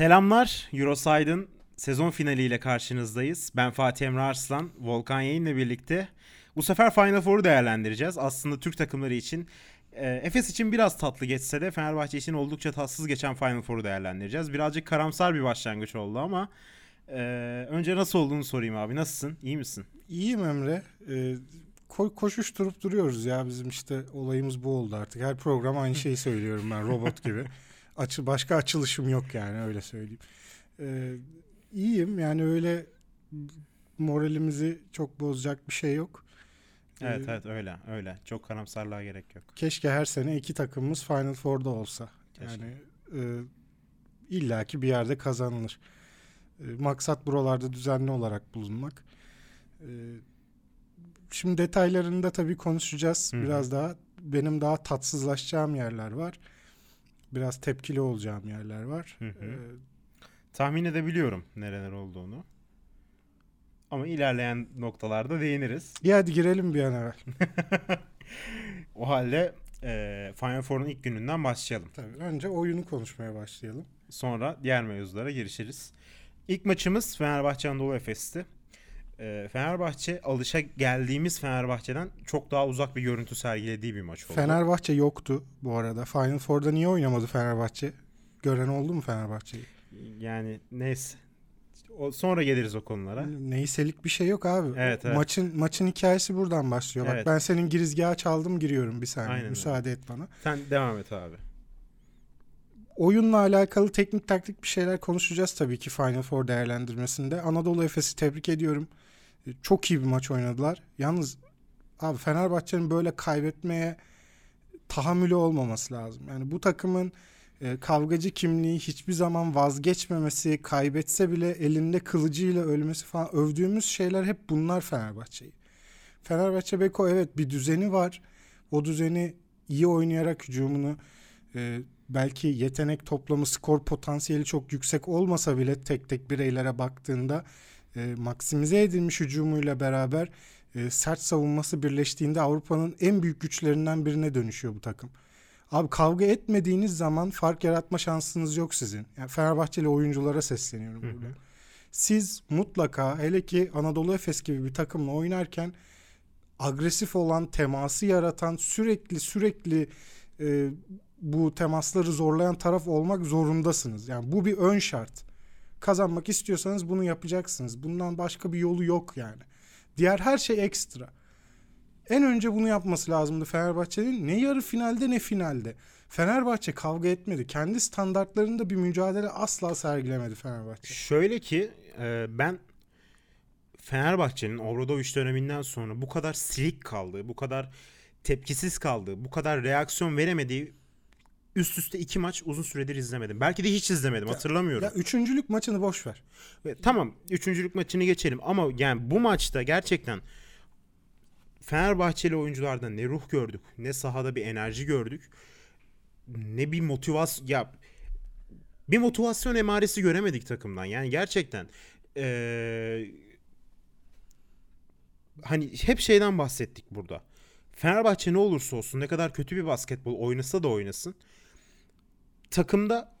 Selamlar, Euroside'ın sezon finaliyle karşınızdayız. Ben Fatih Emre Arslan, Volkan Yayın'la birlikte bu sefer Final Four'u değerlendireceğiz. Aslında Türk takımları için, e, Efes için biraz tatlı geçse de Fenerbahçe için oldukça tatsız geçen Final Four'u değerlendireceğiz. Birazcık karamsar bir başlangıç oldu ama e, önce nasıl olduğunu sorayım abi. Nasılsın? İyi misin? İyiyim Emre. Ee, ko- koşuşturup duruyoruz ya bizim işte olayımız bu oldu artık. Her program aynı şeyi söylüyorum ben robot gibi. Açı başka açılışım yok yani öyle söyleyeyim. Ee, iyiyim yani öyle moralimizi çok bozacak bir şey yok. Ee, Evet evet öyle öyle. Çok karamsarlığa gerek yok. Keşke her sene iki takımımız Final Four'da olsa. Keşke. Yani e, illaki bir yerde kazanılır. E, maksat buralarda düzenli olarak bulunmak. E, şimdi detaylarında tabii konuşacağız Hı hı. biraz daha. Benim daha tatsızlaşacağım yerler var. Biraz tepkili olacağım yerler var. Hı hı. E, Tahmin edebiliyorum nereler olduğunu. Ama ilerleyen noktalarda değiniriz. iyi hadi girelim bir an evvel. O halde e, Final Four'un ilk gününden başlayalım. Tabii önce oyunu konuşmaya başlayalım. Sonra diğer mevzulara girişiriz. İlk maçımız Fenerbahçe Anadolu Efes'ti. E, Fenerbahçe alışa geldiğimiz Fenerbahçe'den çok daha uzak bir görüntü sergilediği bir maç oldu. Fenerbahçe yoktu bu arada. Final Four'da niye oynamadı Fenerbahçe? Gören oldu mu Fenerbahçe'yi? Yani neyse. O, sonra geliriz o konulara. Neyselik bir şey yok abi. Evet, evet. Maçın maçın hikayesi buradan başlıyor. Bak Evet. ben senin girizgahı çaldım giriyorum bir saniye. Aynen öyle. Müsaade et bana. Sen devam et abi. Oyunla alakalı teknik taktik bir şeyler konuşacağız tabii ki Final Four değerlendirmesinde. Anadolu Efes'i tebrik ediyorum. E, Çok iyi bir maç oynadılar. Yalnız abi Fenerbahçe'nin böyle kaybetmeye tahammülü olmaması lazım. Yani bu takımın e, kavgacı kimliği hiçbir zaman vazgeçmemesi, kaybetse bile elinde kılıcıyla ölmesi falan övdüğümüz şeyler hep bunlar Fenerbahçe'yi. Fenerbahçe Beko evet bir düzeni var. O düzeni iyi oynayarak hücumunu e, belki yetenek toplamı, skor potansiyeli çok yüksek olmasa bile tek tek bireylere baktığında e, maksimize edilmiş hücumuyla beraber e, sert savunması birleştiğinde Avrupa'nın en büyük güçlerinden birine dönüşüyor bu takım. Abi kavga etmediğiniz zaman fark yaratma şansınız yok sizin. Yani Fenerbahçeli oyunculara sesleniyorum Hı burada. hı. Siz mutlaka hele ki Anadolu Efes gibi bir takımla oynarken agresif olan, teması yaratan, sürekli sürekli e, bu temasları zorlayan taraf olmak zorundasınız. Yani bu bir ön şart. Kazanmak istiyorsanız bunu yapacaksınız. Bundan başka bir yolu yok yani. Diğer her şey ekstra. En önce bunu yapması lazımdı Fenerbahçe'nin. Ne yarı finalde ne finalde. Fenerbahçe kavga etmedi. Kendi standartlarında bir mücadele asla sergilemedi Fenerbahçe. Şöyle ki e, ben Fenerbahçe'nin Obradoviç döneminden sonra bu kadar silik kaldığı, bu kadar tepkisiz kaldığı, bu kadar reaksiyon veremediği üst üste iki maç uzun süredir izlemedim. Belki de hiç izlemedim hatırlamıyorum. Ya üçüncülük maçını boş ver. Ve tamam üçüncülük maçını geçelim ama yani bu maçta gerçekten Fenerbahçeli oyunculardan ne ruh gördük, ne sahada bir enerji gördük, ne bir motivasyon ya bir motivasyon emaresi göremedik takımdan. Yani gerçekten eee, hani hep şeyden bahsettik burada. Fenerbahçe ne olursa olsun ne kadar kötü bir basketbol oynasa da oynasın takımda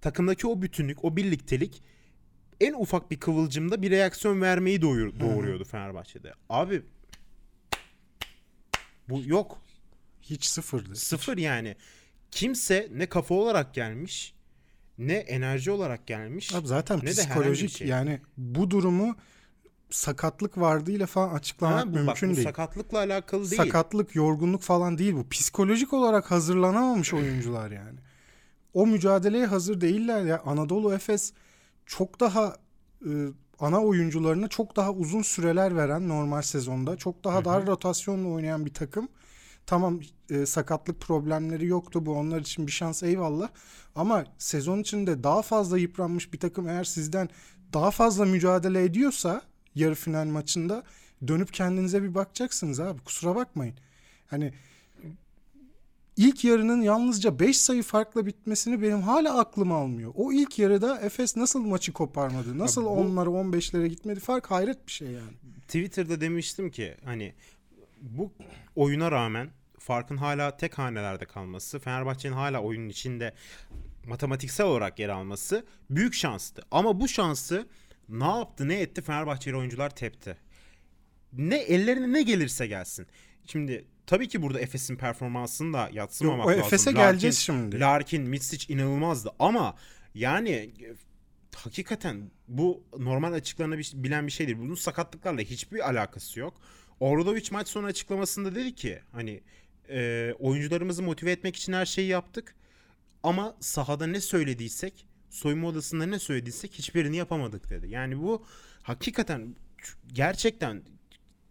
takımdaki o bütünlük, o birliktelik en ufak bir kıvılcımda bir reaksiyon vermeyi doğur, doğuruyordu Fenerbahçe'de. Abi bu yok. Hiç sıfırdı. Sıfır yani. Kimse ne kafa olarak gelmiş ne enerji olarak gelmiş. Abi zaten Ne de psikolojik bir şey. yani bu durumu sakatlık vardığıyla falan açıklamak Ha, bu, bak, mümkün bu değil. sakatlıkla alakalı değil. Sakatlık, yorgunluk falan değil bu. Psikolojik olarak hazırlanamamış oyuncular yani. O mücadeleye hazır değiller ya. Anadolu Efes çok daha e, ana oyuncularına çok daha uzun süreler veren normal sezonda. Çok daha dar rotasyonla oynayan bir takım. Tamam e, sakatlık problemleri yoktu. Bu onlar için bir şans eyvallah. Ama sezon içinde daha fazla yıpranmış bir takım eğer sizden daha fazla mücadele ediyorsa yarı final maçında dönüp kendinize bir bakacaksınız abi. Kusura bakmayın. Hani ilk yarının yalnızca 5 sayı farkla bitmesini benim hala aklım almıyor. O ilk yarıda Efes nasıl maçı koparmadı? Nasıl bu- onlara 15'lere gitmedi? Fark hayret bir şey yani. Twitter'da demiştim ki hani bu oyuna rağmen farkın hala tek hanelerde kalması, Fenerbahçe'nin hala oyunun içinde matematiksel olarak yer alması büyük şanstı. Ama bu şansı ne yaptı ne etti Fenerbahçeli oyuncular tepti. Ne ellerine ne gelirse gelsin. Şimdi tabii ki burada Efes'in performansını da yatsımamak Yok, lazım. Efes'e geleceğiz şimdi. Larkin, Mitsic inanılmazdı ama yani e, hakikaten bu normal açıklanabilen bir şey değil. Bunun sakatlıklarla hiçbir alakası yok. Obradovic maç sonu açıklamasında dedi ki hani e, oyuncularımızı motive etmek için her şeyi yaptık ama sahada ne söylediysek soyunma odasında ne söylediysek hiçbirini yapamadık dedi. Yani bu hakikaten gerçekten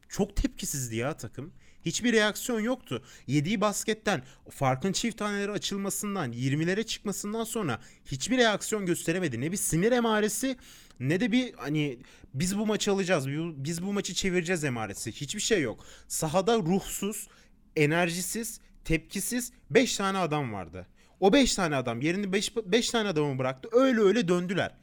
çok tepkisizdi ya takım. Hiçbir reaksiyon yoktu. Yediği basketten, farkın çift taneleri açılmasından, 20'lere çıkmasından sonra hiçbir reaksiyon gösteremedi. Ne bir sinir emaresi ne de bir hani biz bu maçı alacağız, biz bu maçı çevireceğiz emaresi. Hiçbir şey yok. Sahada ruhsuz, enerjisiz, tepkisiz 5 tane adam vardı. O 5 tane adam yerini 5 tane adamı bıraktı. Öyle öyle döndüler.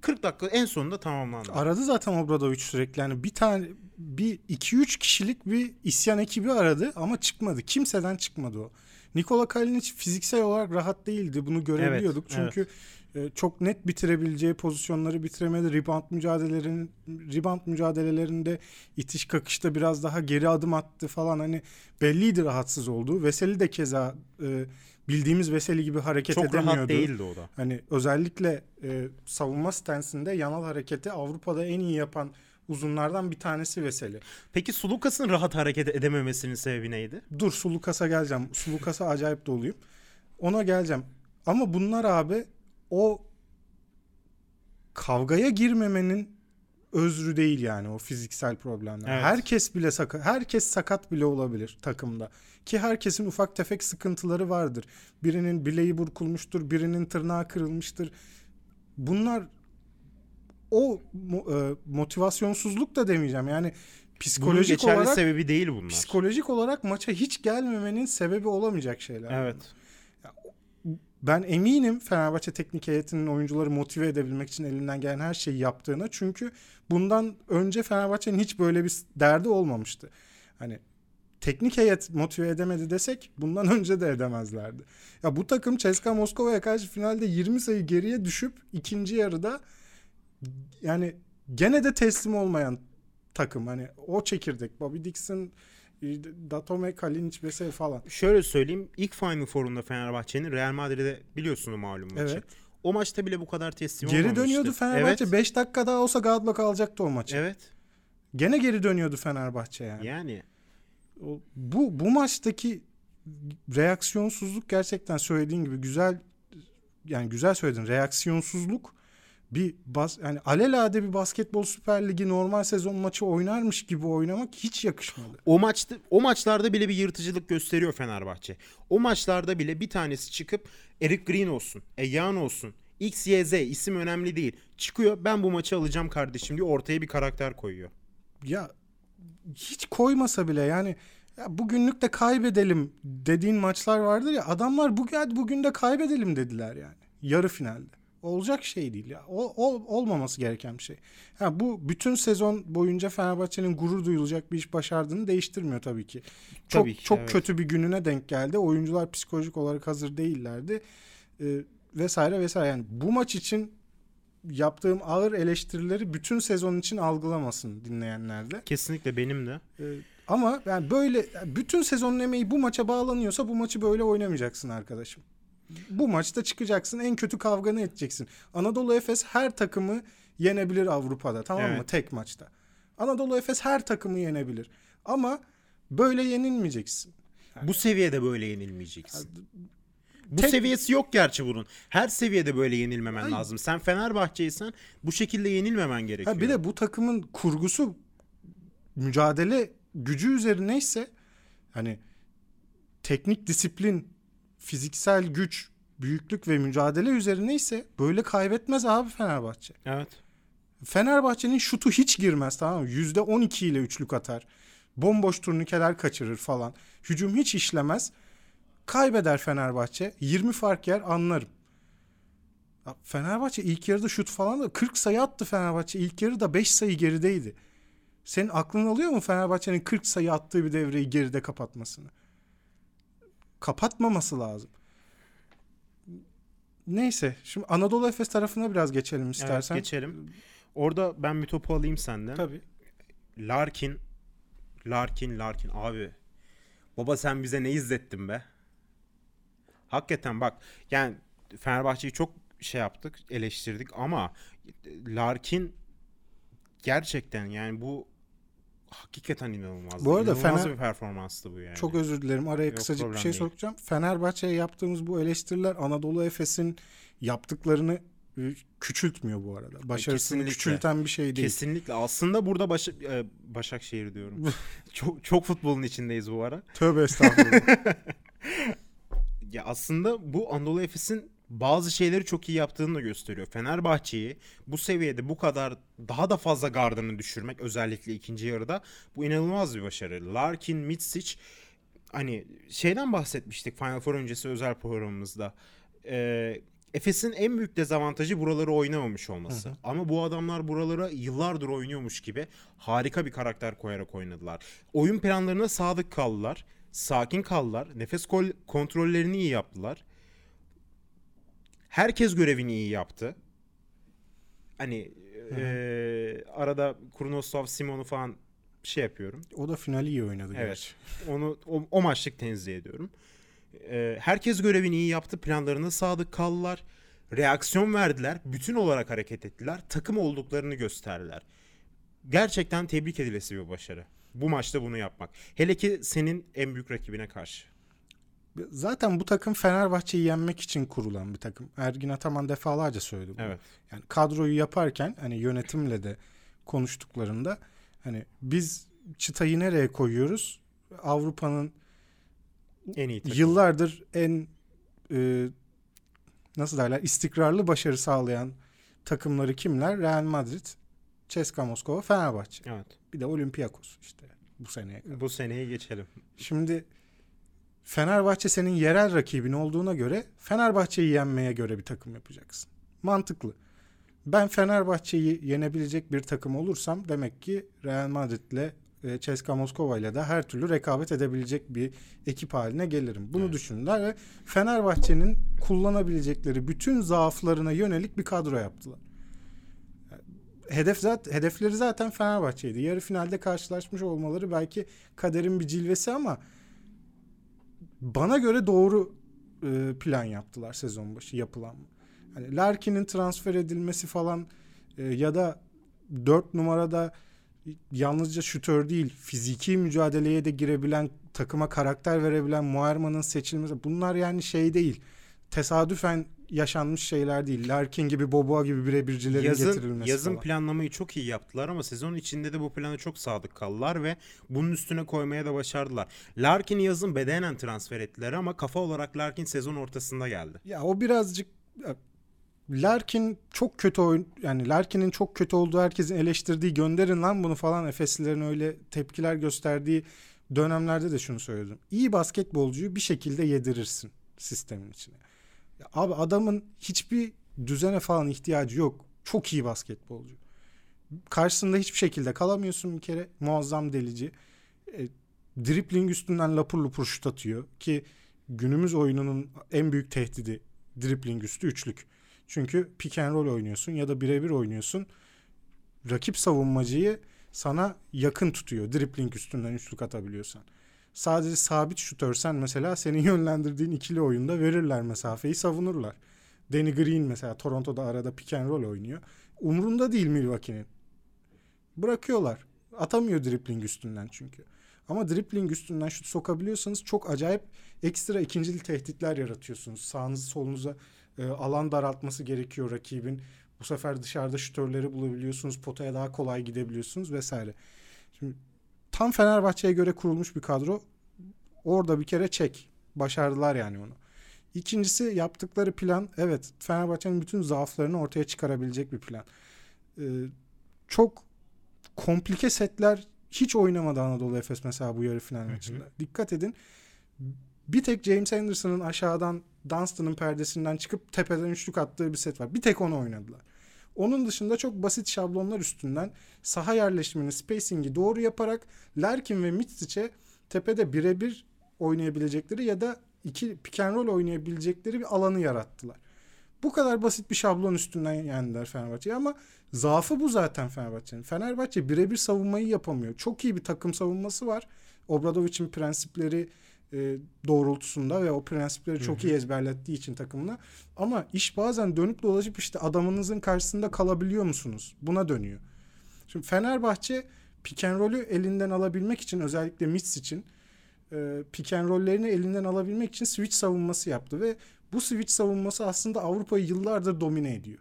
40 dakika en sonunda tamamlandı. Aradı zaten Obradovic sürekli. Yani bir tane bir 2-3 kişilik bir isyan ekibi aradı ama çıkmadı. Kimseden çıkmadı o. Nikola Kalinic fiziksel olarak rahat değildi. Bunu görebiliyorduk. Evet, Çünkü evet. çok net bitirebileceği pozisyonları bitiremedi. Rebound mücadelelerinin rebound mücadelelerinde itiş kakışta biraz daha geri adım attı falan. Hani belliydi rahatsız olduğu. Veseli de keza e, bildiğimiz Veseli gibi hareket Çok edemiyordu. rahat değildi o da. Hani özellikle e, savunma stensinde yanal hareketi Avrupa'da en iyi yapan uzunlardan bir tanesi Veseli. Peki Sulukas'ın rahat hareket edememesinin sebebi neydi? Dur Sulukas'a geleceğim. Sulukas'a acayip doluyum. Ona geleceğim. Ama bunlar abi o kavgaya girmemenin özrü değil yani o fiziksel problemler. Evet. Herkes bile sakat, herkes sakat bile olabilir takımda. Ki herkesin ufak tefek sıkıntıları vardır. Birinin bileği burkulmuştur, birinin tırnağı kırılmıştır. Bunlar o e, motivasyonsuzluk da demeyeceğim. Yani psikolojik Bunun olarak sebebi değil bunlar. psikolojik olarak maça hiç gelmemenin sebebi olamayacak şeyler. Evet. Ben eminim Fenerbahçe teknik heyetinin oyuncuları motive edebilmek için elinden gelen her şeyi yaptığına. Çünkü bundan önce Fenerbahçe'nin hiç böyle bir derdi olmamıştı. Hani teknik heyet motive edemedi desek bundan önce de edemezlerdi. Ya bu takım CSKA Moskova'ya karşı finalde 20 sayı geriye düşüp ikinci yarıda yani gene de teslim olmayan takım. Hani o çekirdek. Bobby Dixon, Datome, Kalinic vesaire falan. Şöyle söyleyeyim. ilk Final Four'unda Fenerbahçe'nin Real Madrid'e biliyorsunuz malum maçı. Evet. O maçta bile bu kadar teslim Geri olmamıştı. dönüyordu Fenerbahçe. Evet. 5 dakika daha olsa Godlock alacaktı o maçı. Evet. Gene geri dönüyordu Fenerbahçe yani. Yani. Bu bu maçtaki reaksiyonsuzluk gerçekten söylediğin gibi güzel yani güzel söyledin. Reaksiyonsuzluk bir bas yani alelade bir basketbol Süper Ligi normal sezon maçı oynarmış gibi oynamak hiç yakışmadı. O maçta o maçlarda bile bir yırtıcılık gösteriyor Fenerbahçe. O maçlarda bile bir tanesi çıkıp Eric Green olsun, Eyan olsun, X, Y, Z isim önemli değil. Çıkıyor ben bu maçı alacağım kardeşim diye ortaya bir karakter koyuyor. Ya hiç koymasa bile yani ya bugünlük de kaybedelim dediğin maçlar vardır ya adamlar bugün bugün de kaybedelim dediler yani yarı finalde. Olacak şey değil ya. O, o- olmaması gereken bir şey. Ha, bu bütün sezon boyunca Fenerbahçe'nin gurur duyulacak bir iş başardığını değiştirmiyor tabii ki. Çok Tabii ki, çok evet. kötü bir gününe denk geldi. Oyuncular psikolojik olarak hazır değillerdi. Ee, vesaire vesaire. Yani bu maç için yaptığım ağır eleştirileri bütün sezon için algılamasın dinleyenler de. Kesinlikle benim de. Ee, ama yani böyle bütün sezonun emeği bu maça bağlanıyorsa bu maçı böyle oynamayacaksın arkadaşım. Bu maçta çıkacaksın en kötü kavganı edeceksin. Anadolu Efes her takımı yenebilir Avrupa'da tamam mı? Evet. Tek maçta. Anadolu Efes her takımı yenebilir. Ama böyle yenilmeyeceksin. Bu seviyede böyle yenilmeyeceksin. Bu Tek- seviyesi yok gerçi bunun. Her seviyede böyle yenilmemen Ay- lazım. Sen Fenerbahçe'ysen bu şekilde yenilmemen gerekiyor. Ha bir de bu takımın kurgusu mücadele gücü üzerineyse hani teknik disiplin, fiziksel güç, büyüklük ve mücadele üzerineyse böyle kaybetmez abi Fenerbahçe. Evet. Fenerbahçe'nin şutu hiç girmez tamam mı? %12 ile üçlük atar. Bomboş turnikeler kaçırır falan. Hücum hiç işlemez. Kaybeder Fenerbahçe. 20 fark yer anlarım. Ya Fenerbahçe ilk yarıda şut falan da 40 sayı attı Fenerbahçe. İlk yarıda 5 sayı gerideydi. Senin aklın alıyor mu Fenerbahçe'nin 40 sayı attığı bir devreyi geride kapatmasını? Kapatmaması lazım. Neyse şimdi Anadolu Efes tarafına biraz geçelim istersen. Evet, geçelim. Orada ben bir topu alayım senden. Tabii. Larkin, Larkin, Larkin abi. Baba sen bize ne izlettin be? Hakikaten bak yani Fenerbahçe'yi çok şey yaptık, eleştirdik ama Larkin gerçekten yani bu hakikaten inanılmaz. Bu arada İnanılmaz Fener- bir performanstı bu yani. Çok özür dilerim. Araya Yok, kısacık bir şey değil. sokacağım. Fenerbahçe'ye yaptığımız bu eleştiriler Anadolu Efes'in yaptıklarını e, küçültmüyor bu arada. Başarısını kesinlikle. küçülten bir şey değil. Kesinlikle. Aslında burada Baş e, Başakşehir diyorum. çok çok futbolun içindeyiz bu ara. Tövbe estağfurullah. Ya aslında bu Anadolu Efes'in bazı şeyleri çok iyi yaptığını da gösteriyor. Fenerbahçe'yi bu seviyede bu kadar daha da fazla gardını düşürmek özellikle ikinci yarıda bu inanılmaz bir başarı. Larkin, Mitsic hani şeyden bahsetmiştik Final Four öncesi özel programımızda. Ee, Efes'in en büyük dezavantajı buraları oynamamış olması. Hı hı. Ama bu adamlar buralara yıllardır oynuyormuş gibi harika bir karakter koyarak oynadılar. Oyun planlarına sadık kaldılar. Sakin kaldılar. Nefes kontrollerini iyi yaptılar. Herkes görevini iyi yaptı. Hani eee, arada Kurnoslav Simon'u falan şey yapıyorum. o da finali iyi oynadı. Evet. gerçi. Onu o, o maçlık tenzih ediyorum. Ee, herkes görevini iyi yaptı. Planlarına sadık kaldılar. Reaksiyon verdiler. Bütün olarak hareket ettiler. Takım olduklarını gösterdiler. Gerçekten tebrik edilesi bir başarı. Bu maçta bunu yapmak. Hele ki senin en büyük rakibine karşı. Zaten bu takım Fenerbahçe'yi yenmek için kurulan bir takım. Ergin Ataman defalarca söyledi bunu. Evet. Yani kadroyu yaparken hani yönetimle de konuştuklarında hani biz çıtayı nereye koyuyoruz? Avrupa'nın En iyi takım. yıllardır en e, nasıl derler istikrarlı başarı sağlayan takımları kimler? Real Madrid, CSKA Moskova, Fenerbahçe. Evet. Bir de Olympiakos işte bu seneye. kadar. Bu seneye geçelim. Şimdi Fenerbahçe senin yerel rakibin olduğuna göre Fenerbahçe'yi yenmeye göre bir takım yapacaksın. Mantıklı. Ben Fenerbahçe'yi yenebilecek bir takım olursam demek ki Real Madrid'le e, CSKA Moskova ile de her türlü rekabet edebilecek bir ekip haline gelirim. Bunu Evet. düşündüler ve Fenerbahçe'nin kullanabilecekleri bütün zaaflarına yönelik bir kadro yaptılar. Hedef zaten hedefleri zaten Fenerbahçe'ydi. Yarı finalde karşılaşmış olmaları belki kaderin bir cilvesi ama bana göre doğru e, plan yaptılar sezon başı yapılan. Hani Larkin'in transfer edilmesi falan e, ya da 4 numarada yalnızca şütör değil fiziki mücadeleye de girebilen takıma karakter verebilen Muarman'ın seçilmesi bunlar yani şey değil tesadüfen yaşanmış şeyler değil. Larkin gibi Boboa gibi birebircilerin Yazın, getirilmesi yazın falan. planlamayı çok iyi yaptılar ama sezon içinde de bu plana çok sadık kaldılar ve bunun üstüne koymaya da başardılar. Larkin'i yazın bedenen transfer ettiler ama kafa olarak Larkin sezon ortasında geldi. Ya o birazcık Larkin çok kötü oyun yani Larkin'in çok kötü olduğu herkesin eleştirdiği gönderin lan bunu falan Efeslilerin öyle tepkiler gösterdiği dönemlerde de şunu söyledim. İyi basketbolcuyu bir şekilde yedirirsin sistemin içine. Ya abi adamın hiçbir düzene falan ihtiyacı yok. Çok iyi basketbolcu. Karşısında hiçbir şekilde kalamıyorsun bir kere. Muazzam delici. E, dripling üstünden lapur lupur şut atıyor ki günümüz oyununun en büyük tehdidi dripling üstü üçlük. Çünkü pick and roll oynuyorsun ya da birebir oynuyorsun. Rakip savunmacıyı sana yakın tutuyor. Dripling üstünden üçlük atabiliyorsan. Sadece sabit şutörsen mesela senin yönlendirdiğin ikili oyunda verirler mesafeyi savunurlar. Danny Green mesela Toronto'da arada pick and roll oynuyor. Umrunda değil Milwaukee'nin. Bırakıyorlar. Atamıyor dripling üstünden çünkü. Ama dripling üstünden şut sokabiliyorsanız çok acayip ekstra ikincil tehditler yaratıyorsunuz. Sağınızı solunuza e, alan daraltması gerekiyor rakibin. Bu sefer dışarıda şütörleri bulabiliyorsunuz. Potaya daha kolay gidebiliyorsunuz vesaire. Şimdi tam Fenerbahçe'ye göre kurulmuş bir kadro. Orada bir kere çek. Başardılar yani onu. İkincisi yaptıkları plan evet Fenerbahçe'nin bütün zaaflarını ortaya çıkarabilecek bir plan. Ee, çok komplike setler hiç oynamadı Anadolu Efes mesela bu yarı final maçında. Dikkat edin. Bir tek James Anderson'ın aşağıdan Dunstan'ın perdesinden çıkıp tepeden üçlük attığı bir set var. Bir tek onu oynadılar. Onun dışında çok basit şablonlar üstünden saha yerleşimini, spacing'i doğru yaparak Larkin ve Mitsic'e tepede birebir oynayabilecekleri ya da iki pick and roll oynayabilecekleri bir alanı yarattılar. Bu kadar basit bir şablon üstünden yendiler Fenerbahçe'yi ama zaafı bu zaten Fenerbahçe'nin. Fenerbahçe birebir savunmayı yapamıyor. Çok iyi bir takım savunması var. Obradovic'in prensipleri e, doğrultusunda ve o prensipleri çok iyi ezberlettiği için takımına. Ama iş bazen dönüp dolaşıp işte adamınızın karşısında kalabiliyor musunuz? Buna dönüyor. Şimdi Fenerbahçe pick and roll'ü elinden alabilmek için özellikle Mitz için e, pick and roll'lerini elinden alabilmek için switch savunması yaptı ve bu switch savunması aslında Avrupa'yı yıllardır domine ediyor.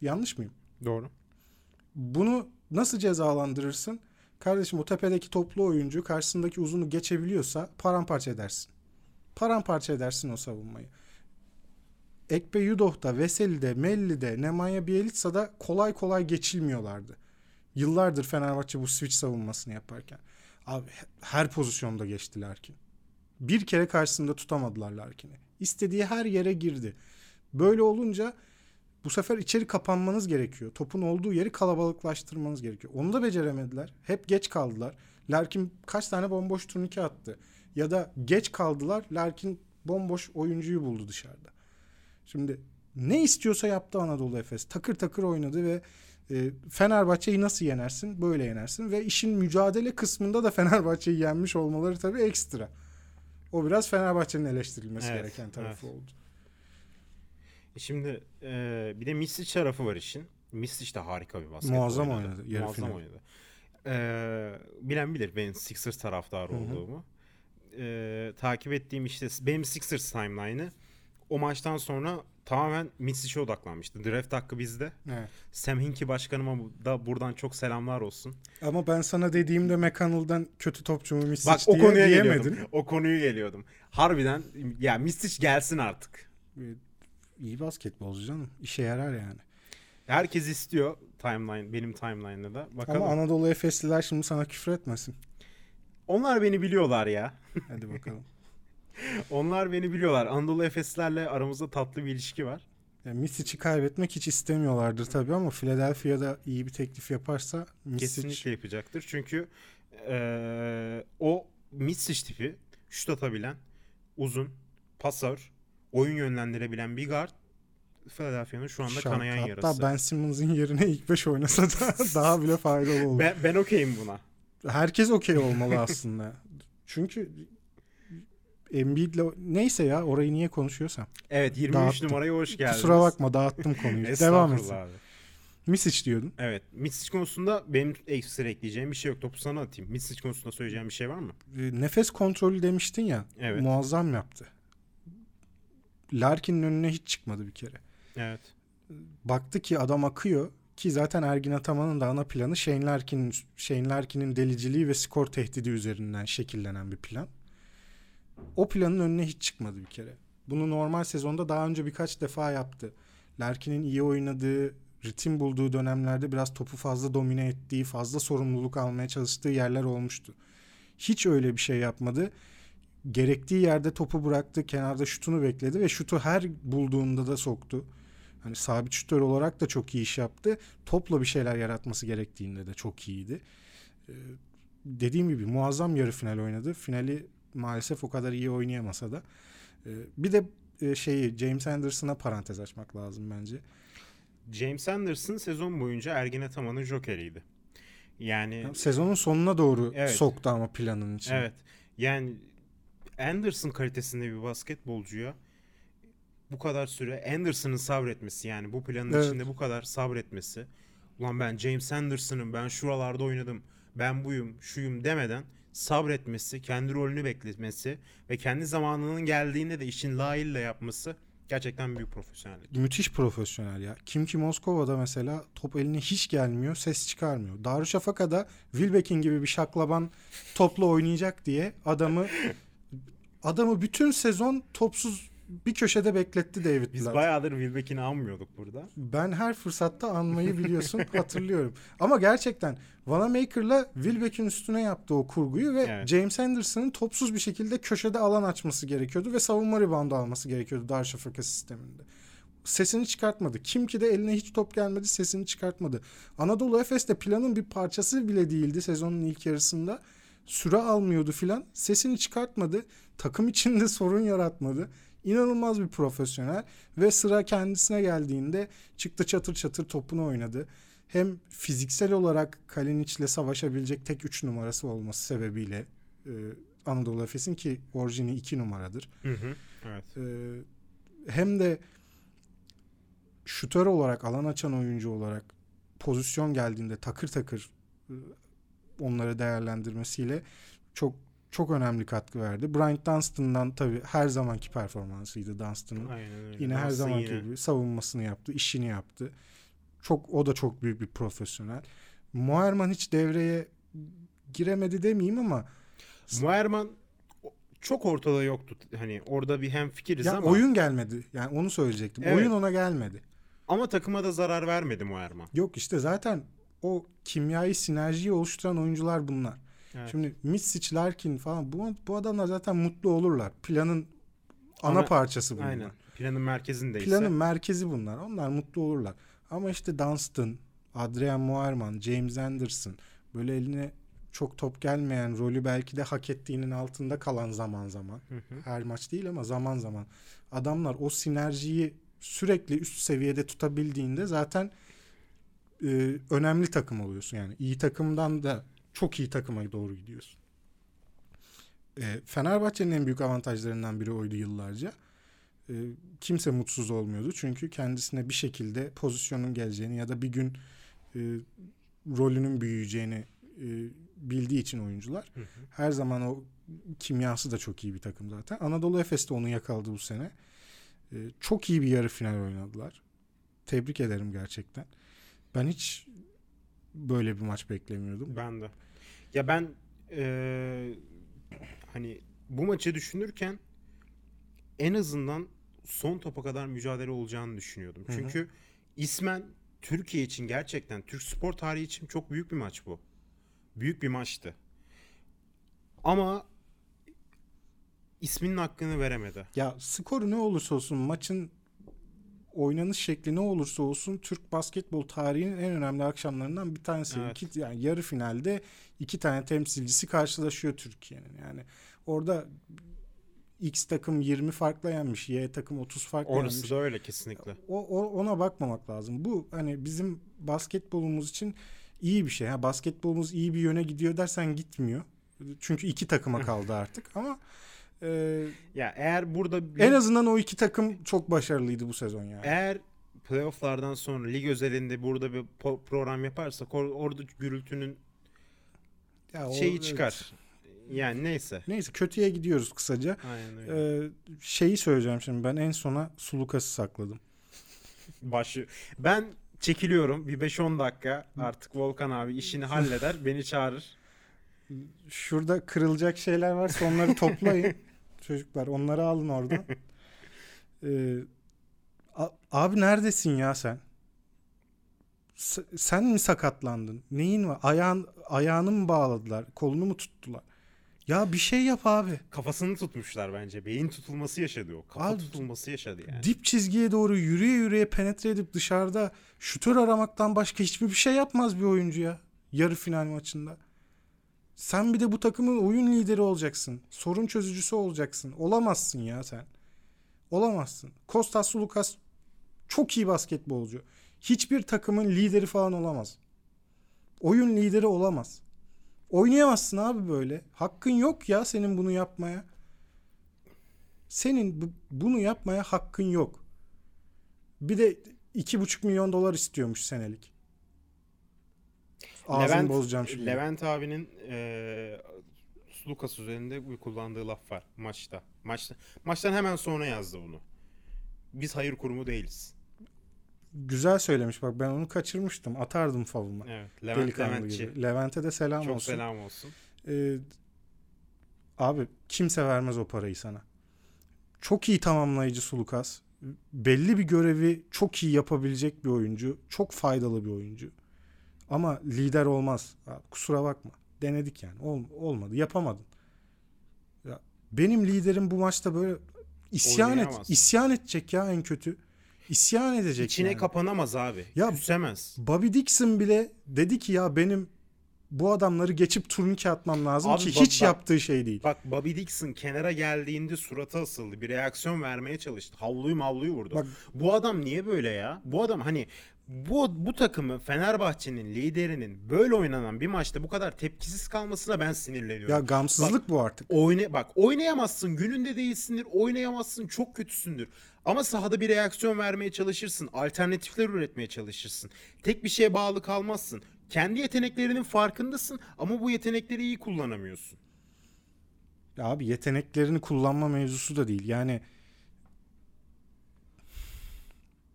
Yanlış mıyım? Doğru. Bunu nasıl cezalandırırsın? Kardeşim o tepedeki toplu oyuncu karşısındaki uzunu geçebiliyorsa paramparça edersin. Paramparça edersin o savunmayı. Ekpe Yudoh'da, Veseli'de, Melli'de, Nemanja Bjelica'da kolay kolay geçilmiyorlardı. Yıllardır Fenerbahçe bu switch savunmasını yaparken. Abi her pozisyonda geçti Larkin. Bir kere karşısında tutamadılar Larkin'i. İstediği her yere girdi. Böyle olunca bu sefer içeri kapanmanız gerekiyor. Topun olduğu yeri kalabalıklaştırmanız gerekiyor. Onu da beceremediler. Hep geç kaldılar. Larkin kaç tane bomboş turnike attı. Ya da geç kaldılar. Larkin bomboş oyuncuyu buldu dışarıda. Şimdi ne istiyorsa yaptı Anadolu Efes. Takır takır oynadı ve e, Fenerbahçe'yi nasıl yenersin? Böyle yenersin. Ve işin mücadele kısmında da Fenerbahçe'yi yenmiş olmaları tabii ekstra. O biraz Fenerbahçe'nin eleştirilmesi Evet, gereken tarafı evet. oldu. E Şimdi e, bir de Misic tarafı var işin. Misic de harika bir basket Muazzam oynadı. oynadı, yarı Muazzam final. oynadı. E, bilen bilir benim Sixers taraftarı Hı hı. olduğumu. E, takip ettiğim işte benim Sixers timeline'ı o maçtan sonra tamamen Misic'e odaklanmıştı. Draft hakkı bizde. Evet. Sam Hinkie başkanıma da buradan çok selamlar olsun. Ama ben sana dediğimde McConnell'dan kötü topçu mu Misic Bak o diye konuya diyemedin. geliyordum. O konuyu geliyordum. Harbiden ya Misic gelsin artık. Ee, İyi basketbolcu canım. İşe yarar yani. Herkes istiyor timeline benim timeline'da da. Bakalım. Ama Anadolu Efesliler şimdi sana küfür etmesin. Onlar beni biliyorlar ya. Hadi bakalım. Onlar beni biliyorlar. Anadolu Efeslerle aramızda tatlı bir ilişki var. Yani Misic'i kaybetmek hiç istemiyorlardır tabii ama Philadelphia'da iyi bir teklif yaparsa Misic Kesinlikle yapacaktır. Çünkü eee, o Mitsic tipi şut atabilen, uzun, pasör, oyun yönlendirebilen bir guard Philadelphia'nın şu anda şarkı. kanayan Hatta yarası. Ben Simmons'ın yerine ilk 5 oynasa da daha bile faydalı olur. ben, ben okeyim buna. Herkes okey olmalı aslında. Çünkü Embiid'le neyse ya orayı niye konuşuyorsam. Evet 23 Dağıttım. numaraya hoş geldiniz. Kusura bakma dağıttım konuyu. Devam Estağfurullah et. abi. Misic diyordun. Evet. Mitsic konusunda benim ekstra ekleyeceğim bir şey yok. Topu sana atayım. Mitsic konusunda söyleyeceğim bir şey var mı? E, Nefes kontrolü demiştin ya. Evet. Muazzam yaptı. Larkin'in önüne hiç çıkmadı bir kere. Evet. Baktı ki adam akıyor ki zaten Ergin Ataman'ın da ana planı Shane Larkin'in Shane Larkin'in deliciliği ve skor tehdidi üzerinden şekillenen bir plan. O planın önüne hiç çıkmadı bir kere. Bunu normal sezonda daha önce birkaç defa yaptı. Larkin'in iyi oynadığı, ritim bulduğu dönemlerde biraz topu fazla domine ettiği, fazla sorumluluk almaya çalıştığı yerler olmuştu. Hiç öyle bir şey yapmadı. Gerektiği yerde topu bıraktı, kenarda şutunu bekledi ve şutu her bulduğunda da soktu. Hani sabit şutör olarak da çok iyi iş yaptı. Topla bir şeyler yaratması gerektiğinde de çok iyiydi. Ee, dediğim gibi muazzam yarı final oynadı. Finali maalesef o kadar iyi oynayamasa da. Ee, bir de e, şeyi James Anderson'a parantez açmak lazım bence. James Anderson sezon boyunca Ergin Ataman'ın jokeriydi. Yani Sezonun sonuna doğru Evet. soktu ama planın içine. Evet. Yani Anderson kalitesinde bir basketbolcuya bu kadar süre Anderson'ın sabretmesi yani bu planın Evet. içinde bu kadar sabretmesi. Ulan ben James Anderson'ım ben şuralarda oynadım ben buyum şuyum demeden sabretmesi, kendi rolünü bekletmesi ve kendi zamanının geldiğinde de işin layığıyla yapması gerçekten büyük profesyonellik. Müthiş profesyonel ya. Kim ki Moskova'da mesela top eline hiç gelmiyor, ses çıkarmıyor. Darüşşafaka'da Wilbekin gibi bir şaklaban topla oynayacak diye adamı adamı bütün sezon topsuz bir köşede bekletti David Biz Blatt. bayağıdır Wilbeck'ini anmıyorduk burada. Ben her fırsatta anmayı biliyorsun hatırlıyorum. Ama gerçekten Vanamaker'la Wilbeck'in üstüne yaptığı o kurguyu ve Evet. James Anderson'ın topsuz bir şekilde köşede alan açması gerekiyordu ve savunma reboundu alması gerekiyordu Darüşşafaka sisteminde. Sesini çıkartmadı. Kim ki de eline hiç top gelmedi sesini çıkartmadı. Anadolu Efes de planın bir parçası bile değildi sezonun ilk yarısında. Süre almıyordu filan. Sesini çıkartmadı. Takım içinde sorun yaratmadı. İnanılmaz bir profesyonel ve sıra kendisine geldiğinde çıktı çatır çatır topunu oynadı. Hem fiziksel olarak Kalinic'le savaşabilecek tek 3 numarası olması sebebiyle e, Anadolu Efes'in ki orijini 2 numaradır. Hı hı. Evet. E, hem de şutör olarak alan açan oyuncu olarak pozisyon geldiğinde takır takır e, onları değerlendirmesiyle çok çok önemli katkı verdi. Bryant Dunstan'dan tabii her zamanki performansıydı Dunstan'ın. Yine her zamanki yine. gibi savunmasını yaptı, işini yaptı. Çok o da çok büyük bir profesyonel. Muerman hiç devreye giremedi demeyeyim ama Muerman o- çok ortada yoktu. Hani orada bir hem fikiriz ya ama oyun gelmedi. Yani onu söyleyecektim. Evet. Oyun ona gelmedi. ama takıma da zarar vermedi Muerman. Yok işte zaten o kimyayı, sinerjiyi oluşturan oyuncular bunlar. Evet. Şimdi Mitsic, Larkin falan bu, bu adamlar zaten mutlu olurlar. Planın ana, Ana- parçası bunlar. Aynen. Planın merkezindeyse. Planın merkezi bunlar. Onlar mutlu olurlar. Ama işte Dunstan, Adrian Muerman, James Anderson böyle eline çok top gelmeyen rolü belki de hak ettiğinin altında kalan zaman zaman. Hı hı. Her maç değil ama zaman zaman. Adamlar o sinerjiyi sürekli üst seviyede tutabildiğinde zaten e, önemli takım oluyorsun. Yani iyi takımdan da çok iyi takıma doğru gidiyorsun. E, Fenerbahçe'nin en büyük avantajlarından biri oydu yıllarca. E, kimse mutsuz olmuyordu. Çünkü kendisine bir şekilde pozisyonun geleceğini ya da bir gün e, rolünün büyüyeceğini e, bildiği için oyuncular Hı hı. her zaman o kimyası da çok iyi bir takım zaten. Anadolu Efes de onu yakaladı bu sene. Ee, çok iyi bir yarı final oynadılar. Tebrik ederim gerçekten. Ben hiç böyle bir maç beklemiyordum. Ben de. Ya ben eee, hani bu maçı düşünürken en azından son topa kadar mücadele olacağını düşünüyordum. Hı hı. Çünkü ismen Türkiye için gerçekten Türk spor tarihi için çok büyük bir maç bu. Büyük bir maçtı. Ama isminin hakkını veremedi. Ya skoru ne olursa olsun maçın oynanış şekli ne olursa olsun Türk basketbol tarihinin en önemli akşamlarından bir tanesi. Evet. İki, yani yarı finalde iki tane temsilcisi karşılaşıyor Türkiye'nin. Yani orada X takım 20 farkla yenmiş, Y takım 30 farkla yenmiş. Orası da öyle kesinlikle. O, o- ona bakmamak lazım. Bu hani bizim basketbolumuz için iyi bir şey. Ha, basketbolumuz iyi bir yöne gidiyor dersen gitmiyor. Çünkü iki takıma kaldı artık ama e, Ya eğer burada bir- en azından o iki takım çok başarılıydı bu sezon yani. Eğer playofflardan sonra lig özelinde burada bir program yaparsak or- orada gürültünün Ya o- şeyi evet. çıkar. Yani neyse. Neyse kötüye gidiyoruz kısaca. Aynen öyle. Ee, şeyi söyleyeceğim şimdi ben en sona Sulukas'ı sakladım. Başı. Ben çekiliyorum. Bir 5-10 dakika artık Volkan abi işini halleder. beni çağırır. Şurada kırılacak şeyler varsa onları toplayın. Çocuklar onları alın oradan. Ee, abi neredesin ya sen? S- sen mi sakatlandın? Neyin var? Ayağın, ayağını mı bağladılar? Kolunu mu tuttular? Ya bir şey yap abi. Kafasını tutmuşlar bence. Beyin tutulması yaşadı o. Kafa Abi, tutulması yaşadı yani. Dip çizgiye doğru yürüye yürüye penetre edip dışarıda şutör aramaktan başka hiçbir bir şey yapmaz bir oyuncu ya. Yarı final maçında. Sen bir de bu takımın oyun lideri olacaksın. Sorun çözücüsü olacaksın. Olamazsın ya sen. Olamazsın. Kostas Sulukas çok iyi basketbolcu. Hiçbir takımın lideri falan olamaz. Oyun lideri olamaz. Oynayamazsın abi böyle. Hakkın yok ya senin bunu yapmaya. Senin bu- bunu yapmaya hakkın yok. Bir de iki buçuk milyon dolar istiyormuş senelik. Ağzını Levent, bozacağım şimdi. Levent abinin eee Lucas üzerinde kullandığı laf var maçta. Maçta maçtan hemen sonra yazdı bunu. Biz hayır kurumu değiliz. Güzel söylemiş bak ben onu kaçırmıştım. Atardım favuma. Evet. Levent Delikanlı Leventçi. gibi. Levent'e de selam Çok olsun. selam olsun. Ee, abi kimse vermez o parayı sana. Çok iyi tamamlayıcı Sulukas. Belli bir görevi çok iyi yapabilecek bir oyuncu. Çok faydalı bir oyuncu. Ama lider olmaz. Kusura bakma. Denedik yani. Ol- olmadı. Yapamadın. Ya, benim liderim bu maçta böyle isyan et, isyan edecek ya en kötü. İsyan edecek İçine yani. kapanamaz abi. Ya- Küsemez. Bobby Dixon bile dedi ki ya benim bu adamları geçip turnike atmam lazım Abi ki bak- hiç bak- yaptığı şey değil. Bak Bobby Dixon kenara geldiğinde suratı asıldı. Bir reaksiyon vermeye çalıştı. Havluyu mavluyu vurdu. Bak- bu adam niye böyle ya? Bu adam hani bu bu takımı Fenerbahçe'nin liderinin böyle oynanan bir maçta bu kadar tepkisiz kalmasına ben sinirleniyorum. Ya gamsızlık bu artık. Oyna bak oynayamazsın gününde değilsindir oynayamazsın çok kötüsündür ama sahada bir reaksiyon vermeye çalışırsın alternatifler üretmeye çalışırsın tek bir şeye bağlı kalmazsın kendi yeteneklerinin farkındasın ama bu yetenekleri iyi kullanamıyorsun Ya abi yeteneklerini kullanma mevzusu da değil. Yani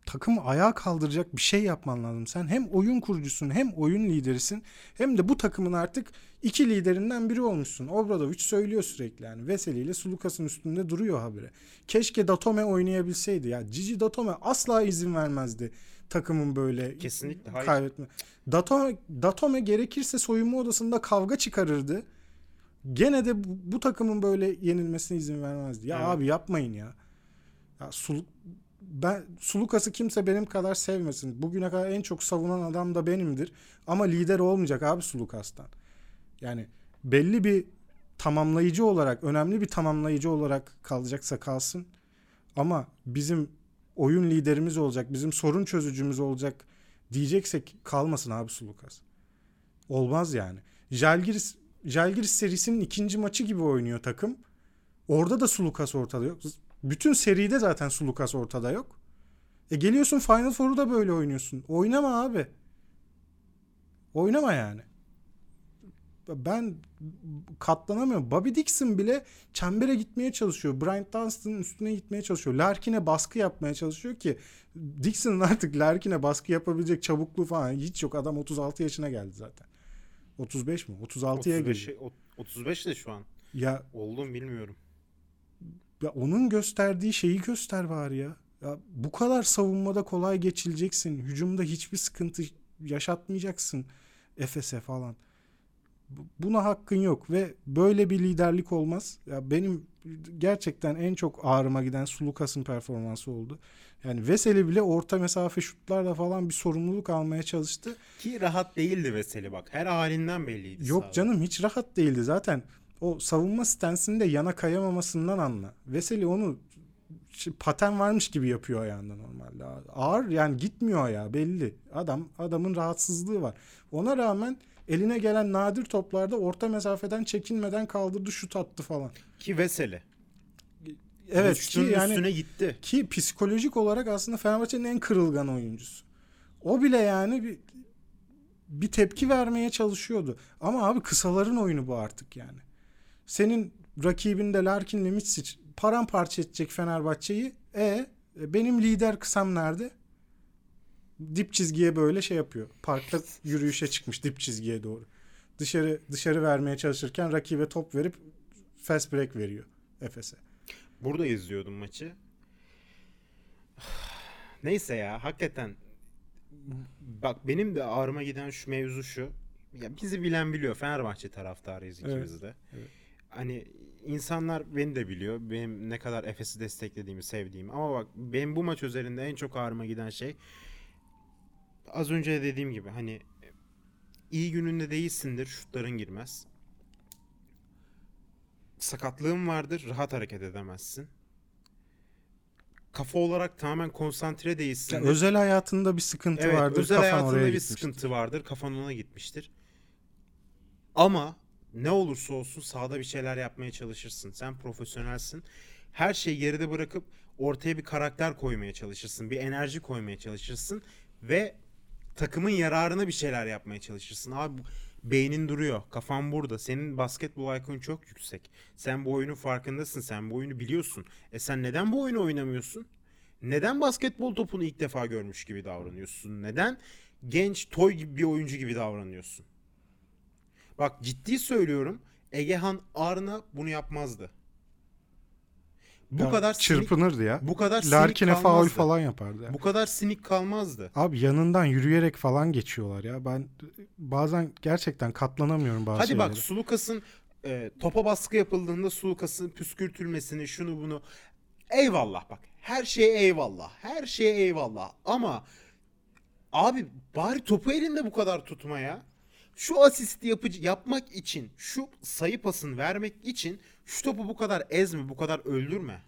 takımı ayağa kaldıracak bir şey yapman lazım. Sen hem oyun kurucusun hem oyun liderisin hem de bu takımın artık iki liderinden biri olmuşsun. Obradovic söylüyor sürekli yani. Veseli ile Sulukas'ın üstünde duruyor habire. Keşke Datome oynayabilseydi ya. Cici Datome asla izin vermezdi takımın böyle kesinlikle hayır kaybetme. Datome, Datome gerekirse soyunma odasında kavga çıkarırdı. Gene de bu, bu takımın böyle yenilmesine izin vermezdi. Ya Evet. abi yapmayın ya. Ya Sul, ben Sulukas'ı kimse benim kadar sevmesin. Bugüne kadar en çok savunan adam da benimdir. Ama lider olmayacak abi Sulukas'tan. Yani belli bir tamamlayıcı olarak, önemli bir tamamlayıcı olarak kalacaksa kalsın. Ama bizim oyun liderimiz olacak, bizim sorun çözücümüz olacak diyeceksek kalmasın abi Sulukas. Olmaz yani. Jalgiris, Jalgiris serisinin ikinci maçı gibi oynuyor takım. Orada da Sulukas ortada yok. Bütün seride zaten Sulukas ortada yok. E geliyorsun Final Four'u da böyle oynuyorsun. Oynama abi. Oynama yani. Ben katlanamıyorum. Bobby Dixon bile çembere gitmeye çalışıyor. Bryant Dunstan'ın üstüne gitmeye çalışıyor. Larkin'e baskı yapmaya çalışıyor ki Dixon'ın artık Larkin'e baskı yapabilecek çabukluğu falan hiç yok. Adam 36 yaşına geldi zaten. 35 mi? 36'ya 35, geldi. 35 de şu an Ya, oldum bilmiyorum ya onun gösterdiği şeyi göster bari ya. Ya bu kadar savunmada kolay geçileceksin. Hücumda hiçbir sıkıntı yaşatmayacaksın. Efes'e falan. Bu- Buna hakkın yok ve böyle bir liderlik olmaz. Ya benim gerçekten en çok ağrıma giden Sulukas'ın performansı oldu. Yani Veseli bile orta mesafe şutlarla falan bir sorumluluk almaya çalıştı. ki rahat değildi Veseli bak her halinden belliydi Yok sahada. canım hiç rahat değildi zaten. O savunma stensinde yana kayamamasından anla. Veseli onu paten varmış gibi yapıyor ayağında normalde. Ağır yani gitmiyor ya belli. Adam adamın rahatsızlığı var. Ona rağmen eline gelen nadir toplarda orta mesafeden çekinmeden kaldırdı şut attı falan. ki Veseli Evet ki Şutun yani üstüne gitti ki psikolojik olarak aslında Fenerbahçe'nin en kırılgan oyuncusu. O bile yani bir bir tepki vermeye çalışıyordu. Ama abi kısaların oyunu bu artık yani. Senin rakibinde Larkin'le Mitsic paramparça edecek Fenerbahçe'yi. E, benim lider kısam nerede? Dip çizgiye böyle şey yapıyor. Parkta yürüyüşe çıkmış dip çizgiye doğru. Dışarı dışarı vermeye çalışırken rakibe top verip fast break veriyor Efes'e. Burada izliyordum maçı. Neyse ya hakikaten bak benim de ağrıma giden şu mevzu şu. Ya bizi bilen biliyor. Fenerbahçe taraftarıyız Evet, ikimiz de. evet. Hani insanlar beni de biliyor. Benim ne kadar Efes'i desteklediğimi, sevdiğimi. Ama bak benim bu maç üzerinde en çok ağrıma giden şey az önce de dediğim gibi hani iyi gününde değilsindir, şutların girmez. Sakatlığın vardır, rahat hareket edemezsin. Kafa olarak tamamen konsantre değilsin. Ya özel hayatında bir sıkıntı Evet, vardır. özel kafan hayatında oraya bir gitmiştir. sıkıntı vardır. Kafan ona gitmiştir. Ama ne olursa olsun sahada bir şeyler yapmaya çalışırsın. Sen profesyonelsin. Her şeyi geride bırakıp ortaya bir karakter koymaya çalışırsın. Bir enerji koymaya çalışırsın. Ve takımın yararına bir şeyler yapmaya çalışırsın. Abi beynin duruyor. Kafan burada. Senin basketbol IQ'un çok yüksek. Sen bu oyunun farkındasın. Sen bu oyunu biliyorsun. E sen neden bu oyunu oynamıyorsun? Neden basketbol topunu ilk defa görmüş gibi davranıyorsun? Neden genç toy gibi bir oyuncu gibi davranıyorsun? Bak ciddi söylüyorum. Egehan Arna bunu yapmazdı. Bu Ya kadar sinik, çırpınırdı ya. bu kadar sinik Larkin'e faul falan yapardı. ya. Bu kadar sinik kalmazdı. Abi yanından yürüyerek falan geçiyorlar ya. Ben bazen gerçekten katlanamıyorum bazı Hadi bak. Sulukas'ın e, topa baskı yapıldığında Sulukas'ın püskürtülmesini şunu bunu eyvallah bak. Her şeye eyvallah. Her şeye eyvallah. Ama abi bari topu elinde bu kadar tutma ya. şu asisti yapıcı yapmak için, şu sayı pasını vermek için şu topu bu kadar ezme, bu kadar öldürme.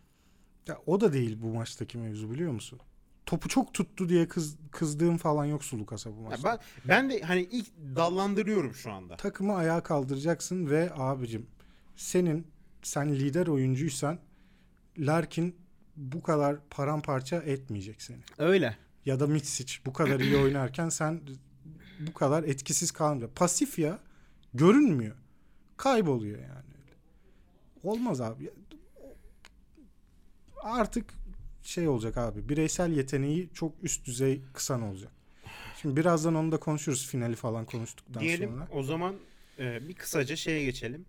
Ya o da değil bu maçtaki mevzu biliyor musun? Topu çok tuttu diye kız, kızdığım falan yok Sulukas'a bu Ya maçta. ben ben de hani ilk dallandırıyorum şu anda. Takımı ayağa kaldıracaksın ve abicim senin sen lider oyuncuysan Larkin bu kadar paramparça etmeyecek seni. Öyle. Ya da Mitsic bu kadar iyi oynarken sen bu kadar etkisiz kalmayacak. Pasif ya görünmüyor. Kayboluyor yani. Olmaz abi. Artık şey olacak abi. Bireysel yeteneği çok üst düzey kısan olacak. Şimdi birazdan onu da konuşuruz finali falan konuştuktan Diyelim sonra. o zaman e, bir kısaca şeye geçelim.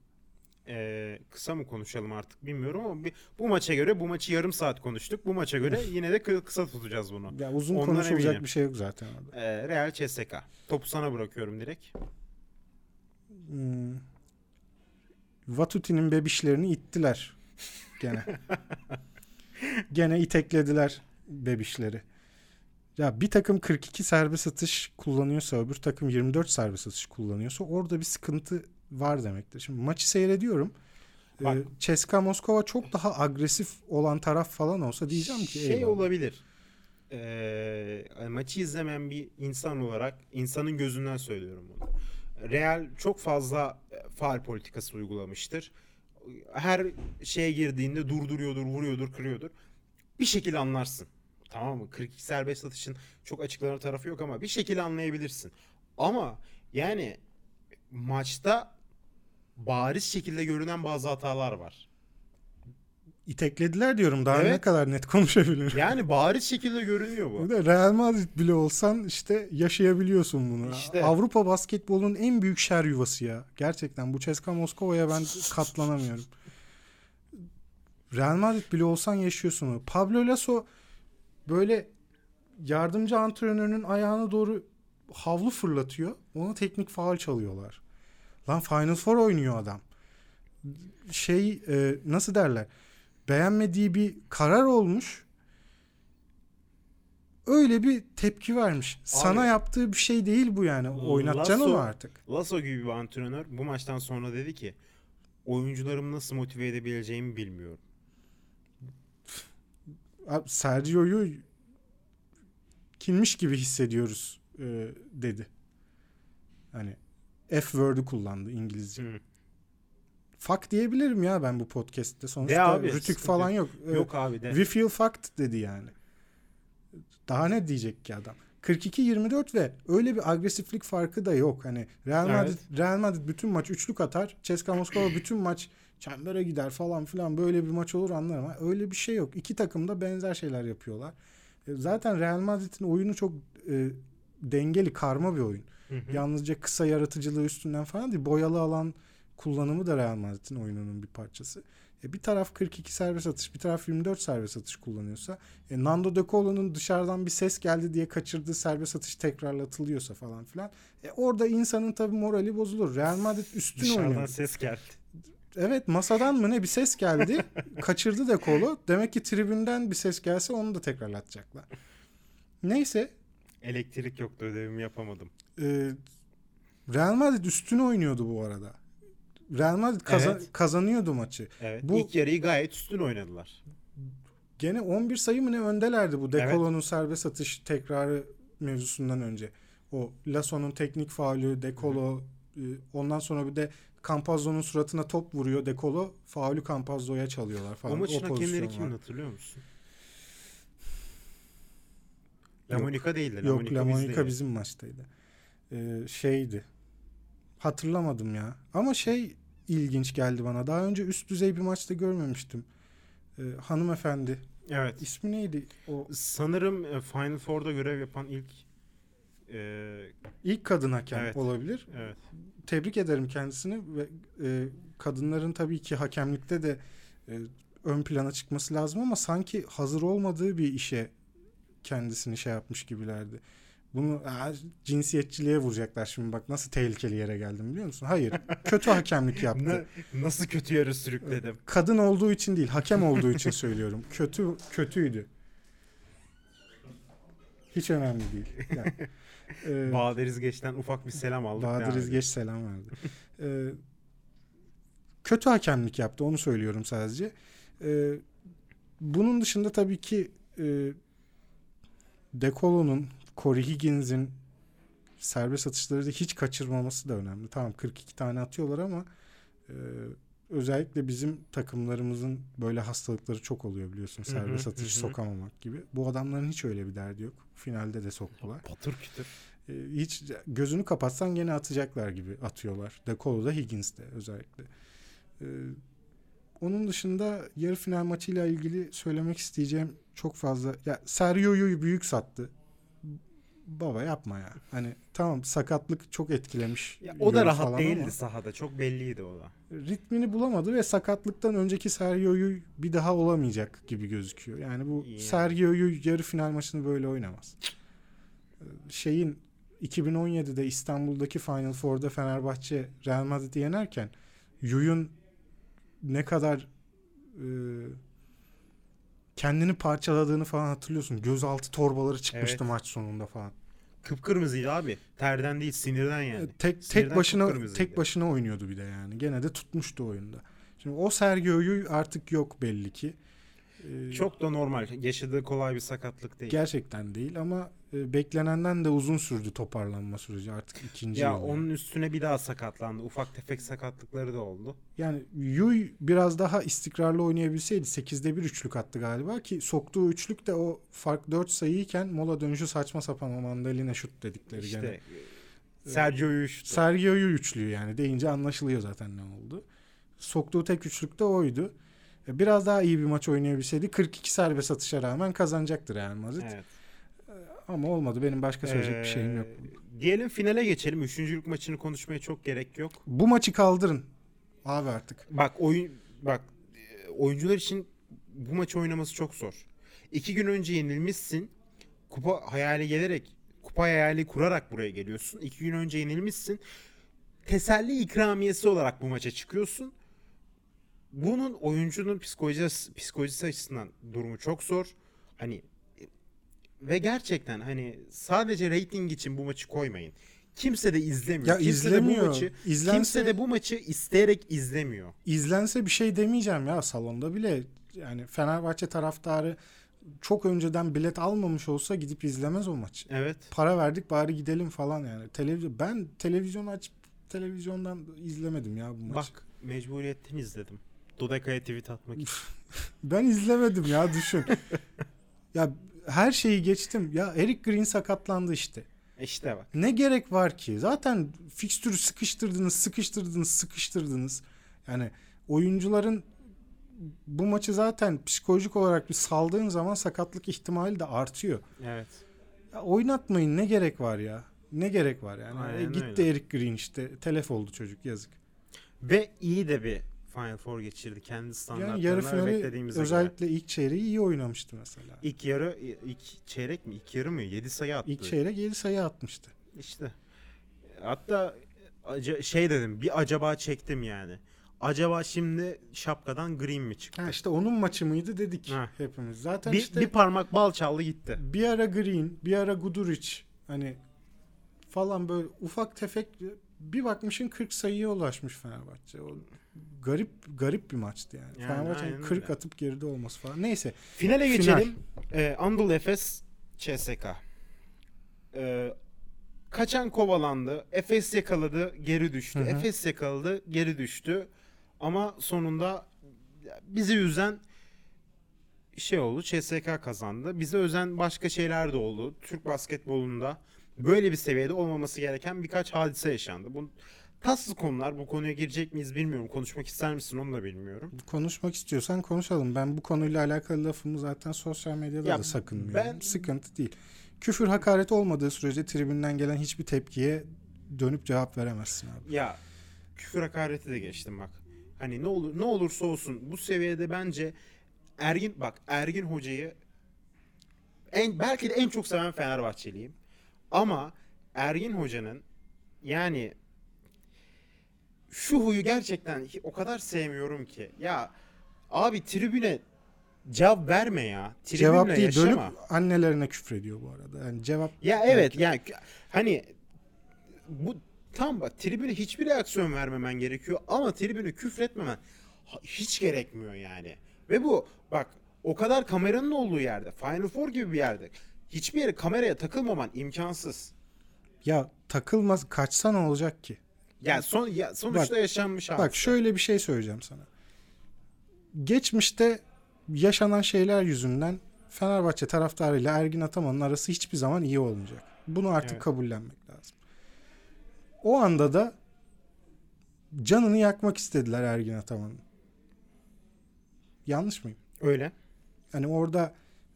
E, kısa mı konuşalım artık bilmiyorum ama bir, bu maça göre bu maçı yarım saat konuştuk. Bu maça göre yine de kı- kısa tutacağız bunu. Ya uzun Ondan konuşulacak eminim. bir şey yok zaten orada. E, Real CSK. Topu sana bırakıyorum direkt. Hmm. Vatuti'nin bebişlerini ittiler gene. gene iteklediler bebişleri. Ya bir takım 42 serbest atış kullanıyorsa öbür takım 24 serbest atış kullanıyorsa orada bir sıkıntı var demektir. Şimdi maçı seyrediyorum. Bak. Ee, Ceska Moskova çok daha agresif olan taraf falan olsa diyeceğim ki şey eyvallah. olabilir. E, maçı izlemeyen bir insan olarak insanın gözünden söylüyorum bunu. Real çok fazla e, faal politikası uygulamıştır. Her şeye girdiğinde durduruyordur, vuruyordur, kırıyordur. Bir şekilde anlarsın. Tamam mı? 42 serbest atışın çok açıklanan tarafı yok ama bir şekilde anlayabilirsin. Ama yani maçta bariz şekilde görünen bazı hatalar var. İteklediler diyorum. Daha ne Evet. kadar net konuşabilirim. Yani bariz şekilde görünüyor bu. Real Madrid bile olsan işte yaşayabiliyorsun bunu. İşte. Avrupa basketbolunun en büyük şer yuvası ya. Gerçekten bu CSKA Moskova'ya ben katlanamıyorum. Real Madrid bile olsan yaşıyorsun onu. Pablo Lasso böyle yardımcı antrenörünün ayağına doğru havlu fırlatıyor. Ona teknik faul çalıyorlar. Lan Final Four oynuyor adam. Şey e, nasıl derler? Beğenmediği bir karar olmuş öyle bir tepki vermiş. Sana Abi, yaptığı bir şey değil bu yani. Oynatacaksın Lasso- onu artık. Lasso gibi bir antrenör bu maçtan sonra dedi ki oyuncularımı nasıl motive edebileceğimi bilmiyorum. Abi, Sergio'yu kimmiş gibi hissediyoruz e, dedi. Hani F word'ü kullandı İngilizce. Hı. Fuck diyebilirim ya ben bu podcast'te. De Sonuçta abi, rütük falan yok. Yok abi de. We feel fucked dedi yani. Daha ne diyecek ki adam? 42-24 ve öyle bir agresiflik farkı da yok. Hani Real Evet. Madrid Real Madrid bütün maç üçlük atar. CSKA Moskova bütün maç çembere gider falan filan böyle bir maç olur anlarım. ama Öyle bir şey yok. İki takım da benzer şeyler yapıyorlar. E, Zaten Real Madrid'in oyunu çok e, dengeli, karma bir oyun. Hı hı. Yalnızca kısa yaratıcılığı üstünden falan değil. Boyalı alan kullanımı da Real Madrid'in oyununun bir parçası. E bir taraf 42 serbest atış, bir taraf 24 serbest atış kullanıyorsa, e Nando De Colo'nun dışarıdan bir ses geldi diye kaçırdığı serbest atış tekrarlatılıyorsa falan filan. E orada insanın tabii morali bozulur. Real Madrid üstün Dışarıdan oynuyor. ses geldi. Evet masadan mı ne bir ses geldi. kaçırdı De Colo. Demek ki tribünden bir ses gelse onu da tekrarlatacaklar. Neyse Elektrik yoktu ödevimi yapamadım. e, Real Madrid üstün oynuyordu bu arada. Real Madrid kaza- Evet. kazanıyordu maçı. Evet. Bu- ilk yarıyı gayet üstün oynadılar. Gene 11 sayı mı ne öndelerdi bu Evet. Dekolo'nun serbest atış tekrarı mevzusundan önce. O Lasso'nun teknik faulü, Dekolo e, ondan sonra bir de Campazzo'nun suratına top vuruyor Dekolo. Faulü Campazzo'ya çalıyorlar falan. o maçın hakemleri pozisyon kimin hatırlıyor musun? La Yok. Monica değildi. Yok Monica La Monica bizdeydi. bizim maçtaydı. Ee, şeydi. Hatırlamadım ya. Ama şey ilginç geldi bana. Daha önce üst düzey bir maçta görmemiştim. Ee, hanımefendi. Evet. İsmi neydi? O Sanırım e, Final Four'da görev yapan ilk e, ilk kadın hakem Evet. olabilir. evet. Tebrik ederim kendisini ve e, kadınların tabii ki hakemlikte de e, ön plana çıkması lazım ama sanki hazır olmadığı bir işe kendisini şey yapmış gibilerdi. Bunu aa, cinsiyetçiliğe vuracaklar şimdi bak nasıl tehlikeli yere geldim biliyor musun? Hayır. Kötü hakemlik yaptı. Nasıl kötü yere sürükledim. Kadın olduğu için değil, hakem olduğu için söylüyorum. Kötü kötüydü. Hiç önemli değil. Yani, Ee, Bahadır İzgeç'ten ufak bir selam aldık. Bahadır İzgeç selam verdi. Ee, kötü hakemlik yaptı onu söylüyorum sadece. Ee, bunun dışında tabii ki e, Dekolo'nun, Corey Higgins'in serbest atışları da hiç kaçırmaması da önemli. Tamam 42 tane atıyorlar ama e, özellikle bizim takımlarımızın böyle hastalıkları çok oluyor biliyorsun. Serbest atış sokamamak gibi. Bu adamların hiç öyle bir derdi yok. Finalde de soktular. Patır kütür. E, hiç gözünü kapatsan gene atacaklar gibi atıyorlar. De Colo'da Higgins'te özellikle. E, onun dışında yarı final maçıyla ilgili söylemek isteyeceğim çok fazla. Ya Sergio'yu büyük sattı. Baba yapma ya. Hani tamam sakatlık çok etkilemiş. Ya, o da rahat değildi ama sahada. Çok belliydi o da. ritmini bulamadı ve sakatlıktan önceki Sergio'yu bir daha olamayacak gibi gözüküyor. Yani bu Yani. Sergio'yu yarı final maçını böyle oynamaz. Şeyin 2017'de İstanbul'daki Final Four'da Fenerbahçe Real Madrid'i yenerken Yuyun ne kadar e, kendini parçaladığını falan hatırlıyorsun. Gözaltı torbaları çıkmıştı Evet. maç sonunda falan. Kıpkırmızıydı abi. Terden değil sinirden yani. Tek Sinirden tek başına tek başına oynuyordu bir de yani. Gene de tutmuştu oyunda. Şimdi o Sergio'yu artık yok belli ki. Ee, Çok da normal. Yaşadığı kolay bir sakatlık değil. gerçekten değil ama beklenenden de uzun sürdü toparlanma süreci artık ikinci ya yıl. onun üstüne bir daha sakatlandı. Ufak tefek sakatlıkları da oldu. Yani Yuy biraz daha istikrarlı oynayabilseydi 8'de bir üçlük attı galiba ki soktuğu üçlük de o fark 4 sayıyken mola dönüşü saçma sapan o mandalina şut dedikleri gene. İşte Sergio Yuş'tu. Sergio'yu üçlüyor yani deyince anlaşılıyor zaten ne oldu. Soktuğu tek üçlük de oydu. E, Biraz daha iyi bir maç oynayabilseydi 42 serbest atışa rağmen kazanacaktır Real Madrid. evet. Ama olmadı. Benim başka söyleyecek bir şeyim yok. Ee, Diyelim finale geçelim. Üçüncülük maçını konuşmaya çok gerek yok. Bu maçı kaldırın. Abi artık. Bak oyun bak e, oyuncular için bu maçı oynaması çok zor. İki gün önce yenilmişsin. Kupa hayali gelerek kupa hayali kurarak buraya geliyorsun. İki gün önce yenilmişsin. Teselli ikramiyesi olarak bu maça çıkıyorsun. Bunun oyuncunun psikolojisi, psikolojisi açısından durumu çok zor. Hani ve gerçekten hani sadece reyting için bu maçı koymayın. Kimse de izlemiyor. Ya kimse izlemiyor. de bu maçı İzlense- kimse de bu maçı isteyerek izlemiyor. İzlense bir şey demeyeceğim ya salonda bile. Yani Fenerbahçe taraftarı çok önceden bilet almamış olsa gidip izlemez o maçı. Evet. Para verdik bari gidelim falan yani. Televizyon ben televizyon açıp televizyondan izlemedim ya bu maçı. Bak mecburiyetten izledim. Dodeka'ya tweet atmak için. Ben izlemedim ya düşün. ya her şeyi geçtim. Ya Eric Green sakatlandı işte. işte bak. Ne gerek var ki? Zaten fikstürü sıkıştırdınız, sıkıştırdınız, sıkıştırdınız. Yani oyuncuların bu maçı zaten psikolojik olarak bir saldığın zaman sakatlık ihtimali de artıyor. Evet. Ya oynatmayın ne gerek var ya? Ne gerek var yani? Aynen E, gitti öyle. Eric Green işte. Telef oldu çocuk yazık. Ve iyi de bir Final Four geçirdi. Kendi standartlarına Yani yarı finali beklediğimize göre. özellikle ilk çeyreği iyi oynamıştı mesela. İlk yarı, ilk çeyrek mi? İlk yarı mı? 7 sayı attı. İlk çeyrek 7 sayı atmıştı. İşte. Hatta şey dedim bir acaba çektim yani. Acaba şimdi şapkadan green mi çıktı? Ha işte onun maçı mıydı dedik Ha. hepimiz. Zaten bir, işte bir parmak bal çaldı gitti. bir ara Green, bir ara Guduric hani falan böyle ufak tefek bir bakmışın 40 sayıya ulaşmış Fenerbahçe. O garip garip bir maçtı yani. Yani Fenerbahçe'nin aynen 40 öyle. atıp geride olması falan. Neyse. Finale Final. geçelim. Ee, Anadolu Efes CSK. Ee, kaçan kovalandı. Efes yakaladı, geri düştü. Hı hı. Efes yakaladı, geri düştü. Ama sonunda bizi üzen şey oldu. CSK kazandı. Bize özen başka şeyler de oldu. Türk basketbolunda böyle bir seviyede olmaması gereken birkaç hadise yaşandı. Bu tatsız konular. Bu konuya girecek miyiz bilmiyorum. Konuşmak ister misin onu da bilmiyorum. Konuşmak istiyorsan konuşalım. Ben bu konuyla alakalı lafımı zaten sosyal medyada Ya da sakınmıyorum. ben- Sıkıntı değil. Küfür hakaret olmadığı sürece tribünden gelen hiçbir tepkiye dönüp cevap veremezsin abi. Ya küfür hakareti de geçtim bak. Hani ne olur ne olursa olsun bu seviyede bence Ergin bak Ergin hocayı en belki de en çok seven Fenerbahçeliyim. Ama Ergin hocanın yani şu huyu gerçekten o kadar sevmiyorum ki. Ya abi tribüne cevap verme ya. Tribünle Cevap değil yaşama. dönüp annelerine küfrediyor bu arada. Yani cevap Ya evet yani hani bu tam bak tribüne hiçbir reaksiyon vermemen gerekiyor ama tribüne küfretmemen hiç gerekmiyor yani. Ve bu bak o kadar kameranın olduğu yerde Final Four gibi bir yerde hiçbir yere kameraya takılmaman imkansız. ya takılmaz kaçsa ne olacak ki? Yani son ya sonuçta Bak- yaşanmış Bak hadise. şöyle bir şey söyleyeceğim sana. Geçmişte yaşanan şeyler yüzünden Fenerbahçe taraftarıyla Ergin Ataman'ın arası hiçbir zaman iyi olmayacak. Bunu artık Evet. kabullenmek lazım. O anda da canını yakmak istediler Ergin Ataman'ın. Yanlış mıyım? Öyle. Yani orada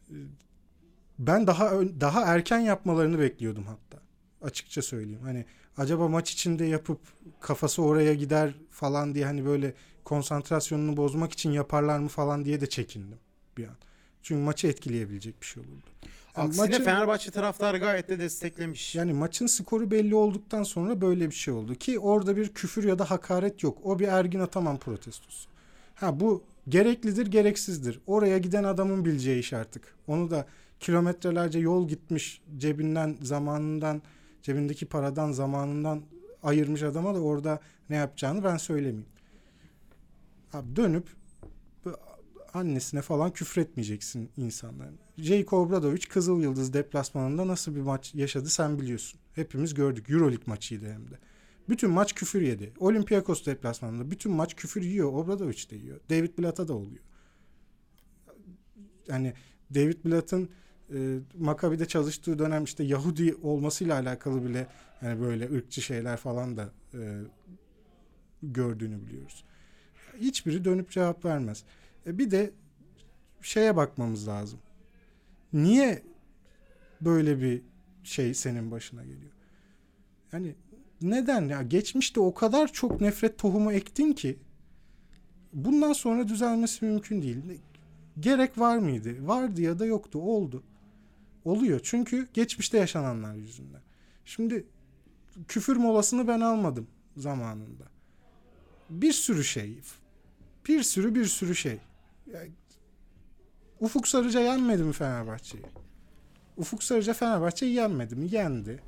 e, ben daha daha erken yapmalarını bekliyordum hatta. Açıkça söyleyeyim. Hani acaba maç içinde yapıp kafası oraya gider falan diye hani böyle konsantrasyonunu bozmak için yaparlar mı falan diye de çekindim bir an. Çünkü maçı etkileyebilecek bir şey olurdu. Yani Aksine maçı- Fenerbahçe taraftarı gayet de desteklemiş. yani maçın skoru belli olduktan sonra böyle bir şey oldu ki orada bir küfür ya da hakaret yok. O bir Ergin Ataman protestosu. Ha bu gereklidir, gereksizdir. Oraya giden adamın bileceği iş artık. Onu da kilometrelerce yol gitmiş cebinden, zamanından, cebindeki paradan, zamanından ayırmış adama da orada ne yapacağını ben söylemeyeyim. Abi dönüp annesine falan küfretmeyeceksin insanların. Jayko Obradovic Kızıl Yıldız deplasmanında nasıl bir maç yaşadı sen biliyorsun. Hepimiz gördük. Euroleague maçıydı hem de. Bütün maç küfür yedi. Olympiakos deplasmanında bütün maç küfür yiyor. Obradovic de yiyor. David Blatt'a da oluyor. Yani David Blatt'ın e, Maccabi'de çalıştığı dönem işte Yahudi olmasıyla alakalı bile yani böyle ırkçı şeyler falan da e, gördüğünü biliyoruz. Hiçbiri dönüp cevap vermez. E bir de şeye bakmamız lazım. Niye böyle bir şey senin başına geliyor? Yani neden ya? Geçmişte o kadar çok nefret tohumu ektin ki bundan sonra düzelmesi mümkün değil. Gerek var mıydı? Vardı ya da yoktu. Oldu. Oluyor. Çünkü geçmişte yaşananlar yüzünden. Şimdi küfür molasını ben almadım zamanında. Bir sürü şey. Bir sürü bir sürü şey. Ufuk Sarıca yenmedi mi Fenerbahçe'yi? Ufuk Sarıca Fenerbahçe'yi yenmedi mi? Yendi.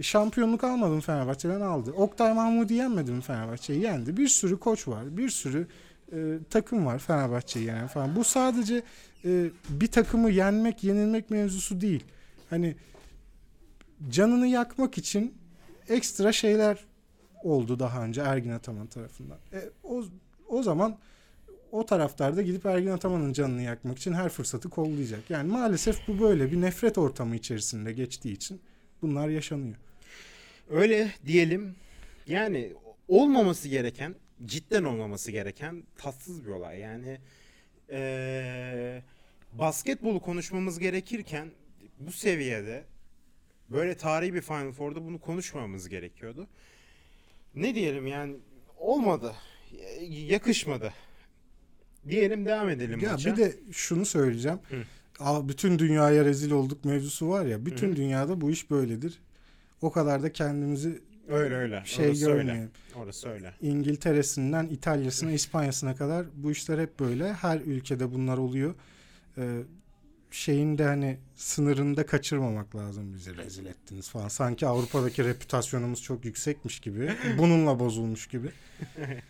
Şampiyonluk almadı mı Fenerbahçe'den aldı. Oktay Mahmudi yenmedi mi Fenerbahçe'yi yendi. Bir sürü koç var. Bir sürü e, takım var Fenerbahçe'yi yenen falan. Bu sadece e, bir takımı yenmek, yenilmek mevzusu değil. Hani canını yakmak için ekstra şeyler oldu daha önce Ergin Ataman tarafından. E, o, o zaman o taraftar da gidip Ergin Ataman'ın canını yakmak için her fırsatı kollayacak. Yani maalesef bu böyle bir nefret ortamı içerisinde geçtiği için bunlar yaşanıyor. Öyle diyelim. Yani olmaması gereken, cidden olmaması gereken tatsız bir olay. Yani eee basketbolu konuşmamız gerekirken bu seviyede böyle tarihi bir Final Four'da bunu konuşmamamız gerekiyordu. Ne diyelim yani olmadı. Yakışmadı. Diyelim devam edelim Ya maça. bir de şunu söyleyeceğim. Hı. Bütün dünyaya rezil olduk mevzusu var ya. Bütün Hı dünyada bu iş böyledir. O kadar da kendimizi öyle öyle. şey Orası öyle. görmeyelim. Orası öyle. İngiltere'sinden İtalya'sına, İspanya'sına kadar bu işler hep böyle. Her ülkede bunlar oluyor. Ee, şeyin de hani sınırını da kaçırmamak lazım bizi rezil ettiniz falan. Sanki Avrupa'daki reputasyonumuz çok yüksekmiş gibi. Bununla bozulmuş gibi. Ee,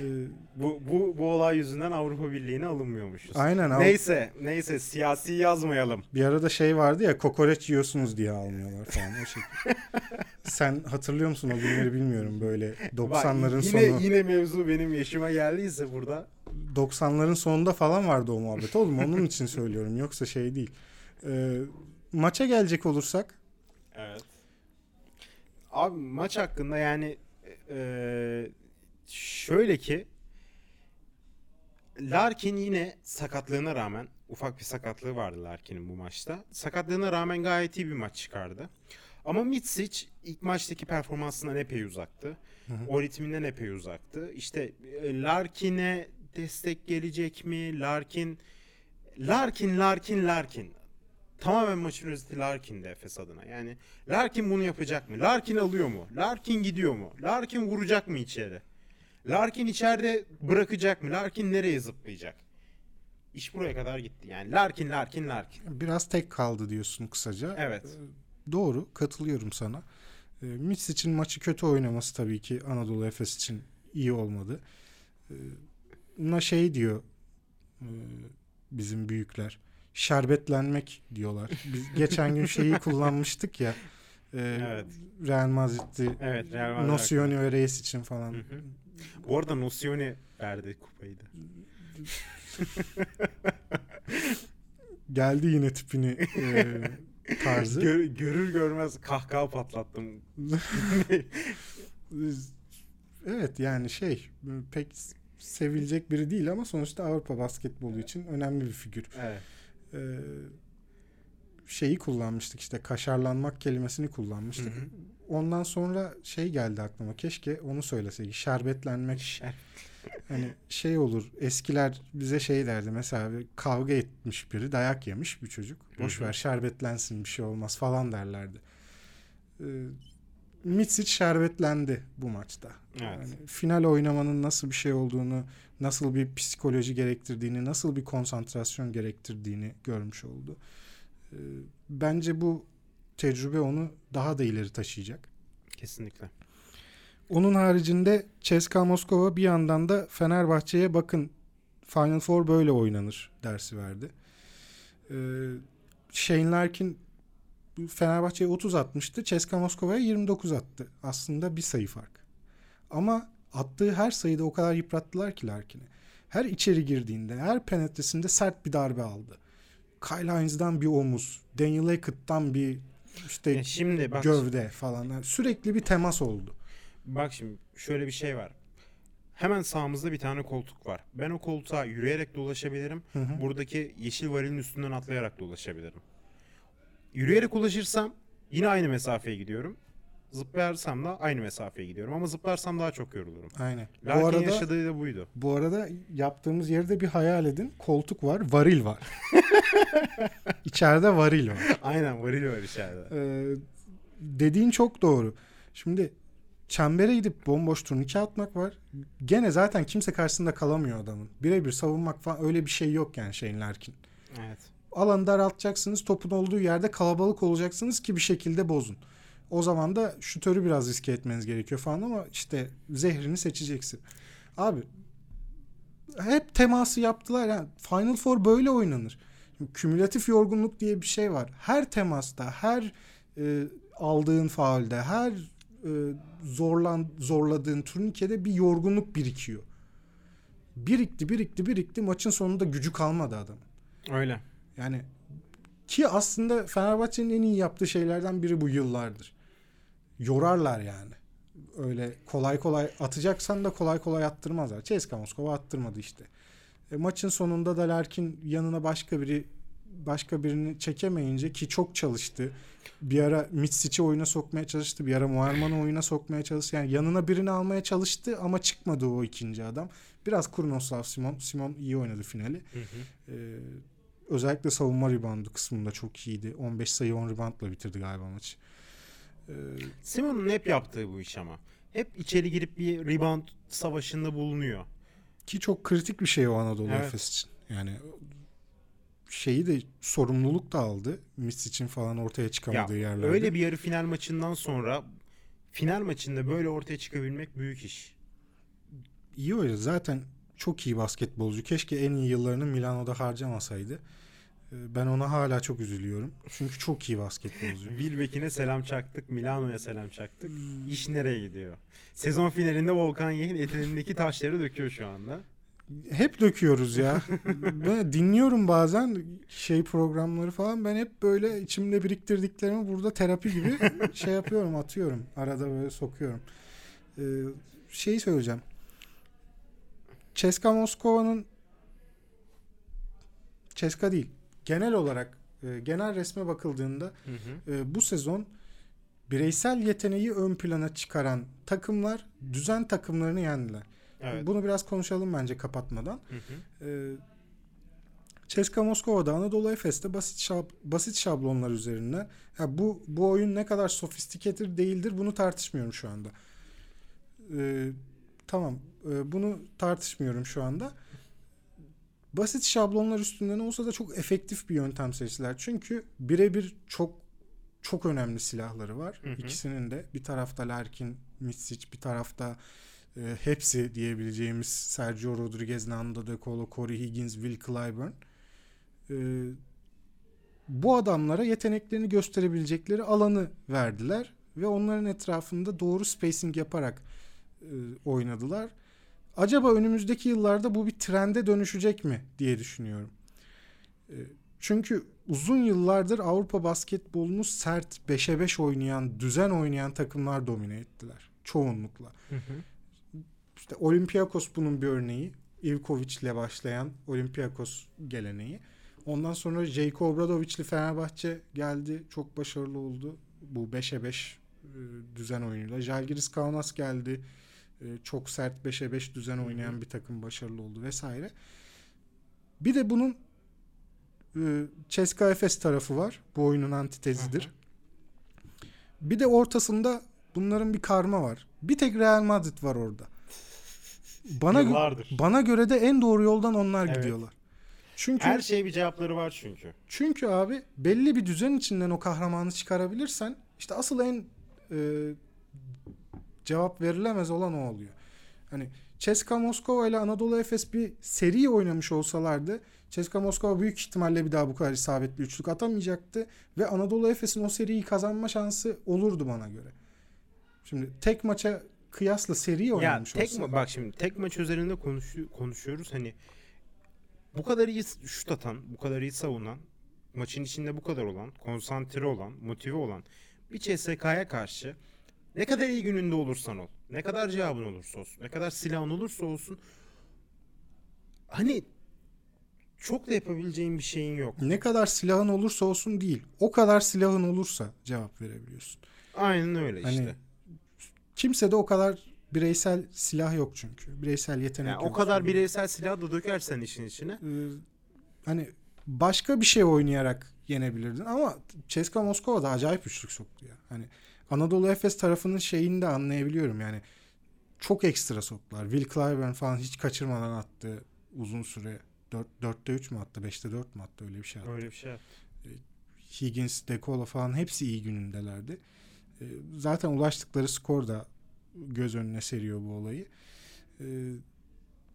Bu, bu, bu olay yüzünden Avrupa Birliği'ne alınmıyormuşuz. aynen. Avrupa- Neyse, neyse siyasi yazmayalım. Bir arada şey vardı ya kokoreç yiyorsunuz diye almıyorlar falan o şekilde. Sen hatırlıyor musun o günleri bilmiyorum böyle 90'ların Bak, yine, sonu Yine mevzu benim yaşıma geldiyse burada. 90'ların sonunda falan vardı o muhabbet oğlum onun için söylüyorum yoksa şey değil. Ee, maça gelecek olursak Evet. Abi maç hakkında yani e, şöyle ki Larkin yine sakatlığına rağmen ufak bir sakatlığı vardı Larkin'in bu maçta. Sakatlığına rağmen gayet iyi bir maç çıkardı. Ama Mitsic ilk maçtaki performansından epey uzaktı. Hı hı. O ritminden epey uzaktı. İşte e, Larkin'e destek gelecek mi? Larkin Larkin, Larkin, Larkin. Tamamen maçın özeti Larkin'de Efes adına. Yani Larkin bunu yapacak mı? Larkin alıyor mu? Larkin gidiyor mu? Larkin vuracak mı içeri? Larkin içeride bırakacak mı? Larkin nereye zıplayacak? iş buraya kadar gitti. Yani Larkin, Larkin, Larkin. Biraz tek kaldı diyorsun kısaca. Evet. Doğru, katılıyorum sana. E, Mitch için maçı kötü oynaması tabii ki Anadolu Efes için iyi olmadı. Buna şey diyor e, bizim büyükler. Şerbetlenmek diyorlar. Biz geçen gün şeyi kullanmıştık ya. e, Evet. Real Madrid'de Evet, Real Madrid Nocioni ve Reis için falan. Hı hı. Bu arada Nocioni verdi kupayı da. Geldi yine tipini e, tarzı. Gör- görür görmez kahkaha patlattım. Evet yani şey pek sevilecek biri değil ama sonuçta Avrupa basketbolu için önemli bir figür. Evet. Ee, şeyi kullanmıştık işte kaşarlanmak kelimesini Hı kullanmıştık. hı. Ondan sonra şey geldi aklıma keşke onu söyleseydik şerbetlenmek Şer- hani şey olur eskiler bize şey derdi mesela bir kavga etmiş biri dayak yemiş bir çocuk boş Hı hı. ver şerbetlensin bir şey olmaz falan derlerdi. Ee, Mitsic şerbetlendi bu maçta. Evet. Yani final oynamanın nasıl bir şey olduğunu, nasıl bir psikoloji gerektirdiğini, nasıl bir konsantrasyon gerektirdiğini görmüş oldu. Ee, bence bu tecrübe onu daha da ileri taşıyacak. Kesinlikle. Onun haricinde CSKA Moskova bir yandan da Fenerbahçe'ye bakın Final Four böyle oynanır dersi verdi. Ee, Shane Larkin Fenerbahçe'ye 30 atmıştı. CSKA Moskova'ya 29 attı. Aslında bir sayı fark. Ama attığı her sayıda o kadar yıprattılar ki Larkin'i. Her içeri girdiğinde, her penetresinde sert bir darbe aldı. Kyle Hines'dan bir omuz, Daniel Hackett'tan bir işte Ya şimdi bak gövde falan. Yani sürekli bir temas oldu. bak şimdi şöyle bir şey var. Hemen sağımızda bir tane koltuk var. Ben o koltuğa yürüyerek de ulaşabilirim. Hı hı. Buradaki yeşil varilin üstünden atlayarak da ulaşabilirim. Yürüyerek ulaşırsam yine aynı mesafeye gidiyorum. Zıplayarsam da aynı mesafeye gidiyorum. Ama zıplarsam daha çok yorulurum. Aynen. Larkin bu arada yaşadığı da buydu. bu arada yaptığımız yerde bir hayal edin. Koltuk var, varil var. İçeride varil var. Aynen varil var içeride. Ee, dediğin çok doğru. Şimdi çembere gidip bomboş turnike atmak var. Gene zaten kimse karşısında kalamıyor adamın. Birebir savunmak falan öyle bir şey yok yani Shane Larkin. Evet. Alanı daraltacaksınız. Topun olduğu yerde kalabalık olacaksınız ki bir şekilde bozun. O zaman da şutörü biraz riske etmeniz gerekiyor falan ama işte zehrini seçeceksin. Abi hep teması yaptılar. Yani Final Four böyle oynanır. Kümülatif yorgunluk diye bir şey var. Her temasta, her e, aldığın faulde, her e, zorlan zorladığın turnikede bir yorgunluk birikiyor. Birikti, birikti, birikti. Maçın sonunda gücü kalmadı adam. Öyle. Yani ki aslında Fenerbahçe'nin en iyi yaptığı şeylerden biri bu yıllardır. Yorarlar yani. Öyle kolay kolay atacaksan da kolay kolay attırmazlar. CSKA Moskova attırmadı işte. E, maçın sonunda da Larkin yanına başka biri başka birini çekemeyince ki çok çalıştı. Bir ara Mitsic'i oyuna sokmaya çalıştı. Bir ara Muharman'ı oyuna sokmaya çalıştı. Yani yanına birini almaya çalıştı ama çıkmadı o ikinci adam. Biraz Kurnoslav Simon. Simon iyi oynadı finali. Hı hı. Ee, özellikle savunma reboundu kısmında çok iyiydi. 15 sayı 10 reboundla bitirdi galiba maçı. Ee, Simon'un hep yaptığı bu iş ama. Hep içeri girip bir rebound savaşında bulunuyor. ki çok kritik bir şey o Anadolu Evet. Efes için. Yani şeyi de sorumluluk da aldı. Mis için falan ortaya çıkamadığı Ya, yerlerde. öyle bir yarı final maçından sonra final maçında böyle ortaya çıkabilmek büyük iş. iyi oynadı. Zaten çok iyi basketbolcu. Keşke en iyi yıllarını Milano'da harcamasaydı. Ee, Ben ona hala çok üzülüyorum. Çünkü çok iyi basketbolcu. Wilbeck'ine selam çaktık, Milano'ya selam çaktık. İş nereye gidiyor? Sezon finalinde Volkan Yehin eteğindeki taşları döküyor şu anda. hep döküyoruz ya. ben dinliyorum bazen şey programları falan. Ben hep böyle içimde biriktirdiklerimi burada terapi gibi şey yapıyorum, atıyorum. Arada böyle sokuyorum. Ee, şeyi söyleyeceğim. Ceska Moskova'nın Ceska değil. Genel olarak e, genel resme bakıldığında Hı hı. e, bu sezon bireysel yeteneği ön plana çıkaran takımlar düzen takımlarını yendiler. Evet. Bunu biraz konuşalım bence kapatmadan. Hı hı. Ee, CSKA Moskova'da Anadolu Efes'te basit şab- basit şablonlar üzerinden ya bu bu oyun ne kadar sofistikedir değildir bunu tartışmıyorum şu anda. Ee, tamam e, bunu tartışmıyorum şu anda. basit şablonlar üstünden olsa da çok efektif bir yöntem seçtiler. Çünkü birebir çok çok önemli silahları var. Hı hı. İkisinin de bir tarafta Larkin, Mitsic, bir tarafta e, hepsi diyebileceğimiz Sergio Rodriguez, Nando De Colo, Corey Higgins, Will Clyburn. E, bu adamlara yeteneklerini gösterebilecekleri alanı verdiler ve onların etrafında doğru spacing yaparak e, oynadılar. Acaba önümüzdeki yıllarda bu bir trende dönüşecek mi diye düşünüyorum. E, çünkü uzun yıllardır Avrupa basketbolunu sert 5'e 5 oynayan, düzen oynayan takımlar domine ettiler. Çoğunlukla. Hı hı. İşte Olympiakos bunun bir örneği. Ivkovic ile başlayan Olympiakos geleneği. Ondan sonra Jayko Obradovic'li Fenerbahçe geldi. Çok başarılı oldu. Bu 5'e 5 e, düzen oyunuyla. Jalgiris Kaunas geldi. E, Çok sert 5'e 5 düzen oynayan bir takım başarılı oldu vesaire. Bir de bunun e, Ceska Efes tarafı var. Bu oyunun antitezidir. Bir de ortasında bunların bir karma var. Bir tek Real Madrid var orada. Bana gö- bana göre de en doğru yoldan onlar Evet. gidiyorlar. Çünkü Her şey bir cevapları var çünkü. çünkü abi belli bir düzen içinden o kahramanı çıkarabilirsen işte asıl en e, cevap verilemez olan o oluyor. Hani CSKA Moskova ile Anadolu Efes bir seri oynamış olsalardı CSKA Moskova büyük ihtimalle bir daha bu kadar isabetli üçlük atamayacaktı ve Anadolu Efes'in o seriyi kazanma şansı olurdu bana göre. Şimdi tek maça kıyasla seri Ya oynamış tek olsa. ma- bak şimdi tek maç üzerinde konuşu- konuşuyoruz hani bu kadar iyi şut atan, bu kadar iyi savunan, maçın içinde bu kadar olan, konsantre olan, motive olan bir CSK'ya karşı ne kadar iyi gününde olursan ol, ne kadar cevabın olursa olsun, ne kadar silahın olursa olsun hani çok da yapabileceğin bir şeyin yok. Ne kadar silahın olursa olsun değil. O kadar silahın olursa cevap verebiliyorsun. Aynen öyle Hani işte. kimse de o kadar bireysel silah yok çünkü. Bireysel yetenek Yani o yok. kadar bireysel silah da dökersen işin içine. Ee, hani başka bir şey oynayarak yenebilirdin ama CSKA Moskova da acayip üçlük soktu ya. Hani Anadolu Efes tarafının şeyini de anlayabiliyorum yani. Çok ekstra soktular. Will Clyburn falan hiç kaçırmadan attı uzun süre. 4, 4'te 3 mü attı? 5'te 4 mü attı? Öyle bir şey attı. Öyle bir şey. Higgins, Dekola falan hepsi iyi günündelerdi. Ee, Zaten ulaştıkları skor da göz önüne seriyor bu olayı. Ee,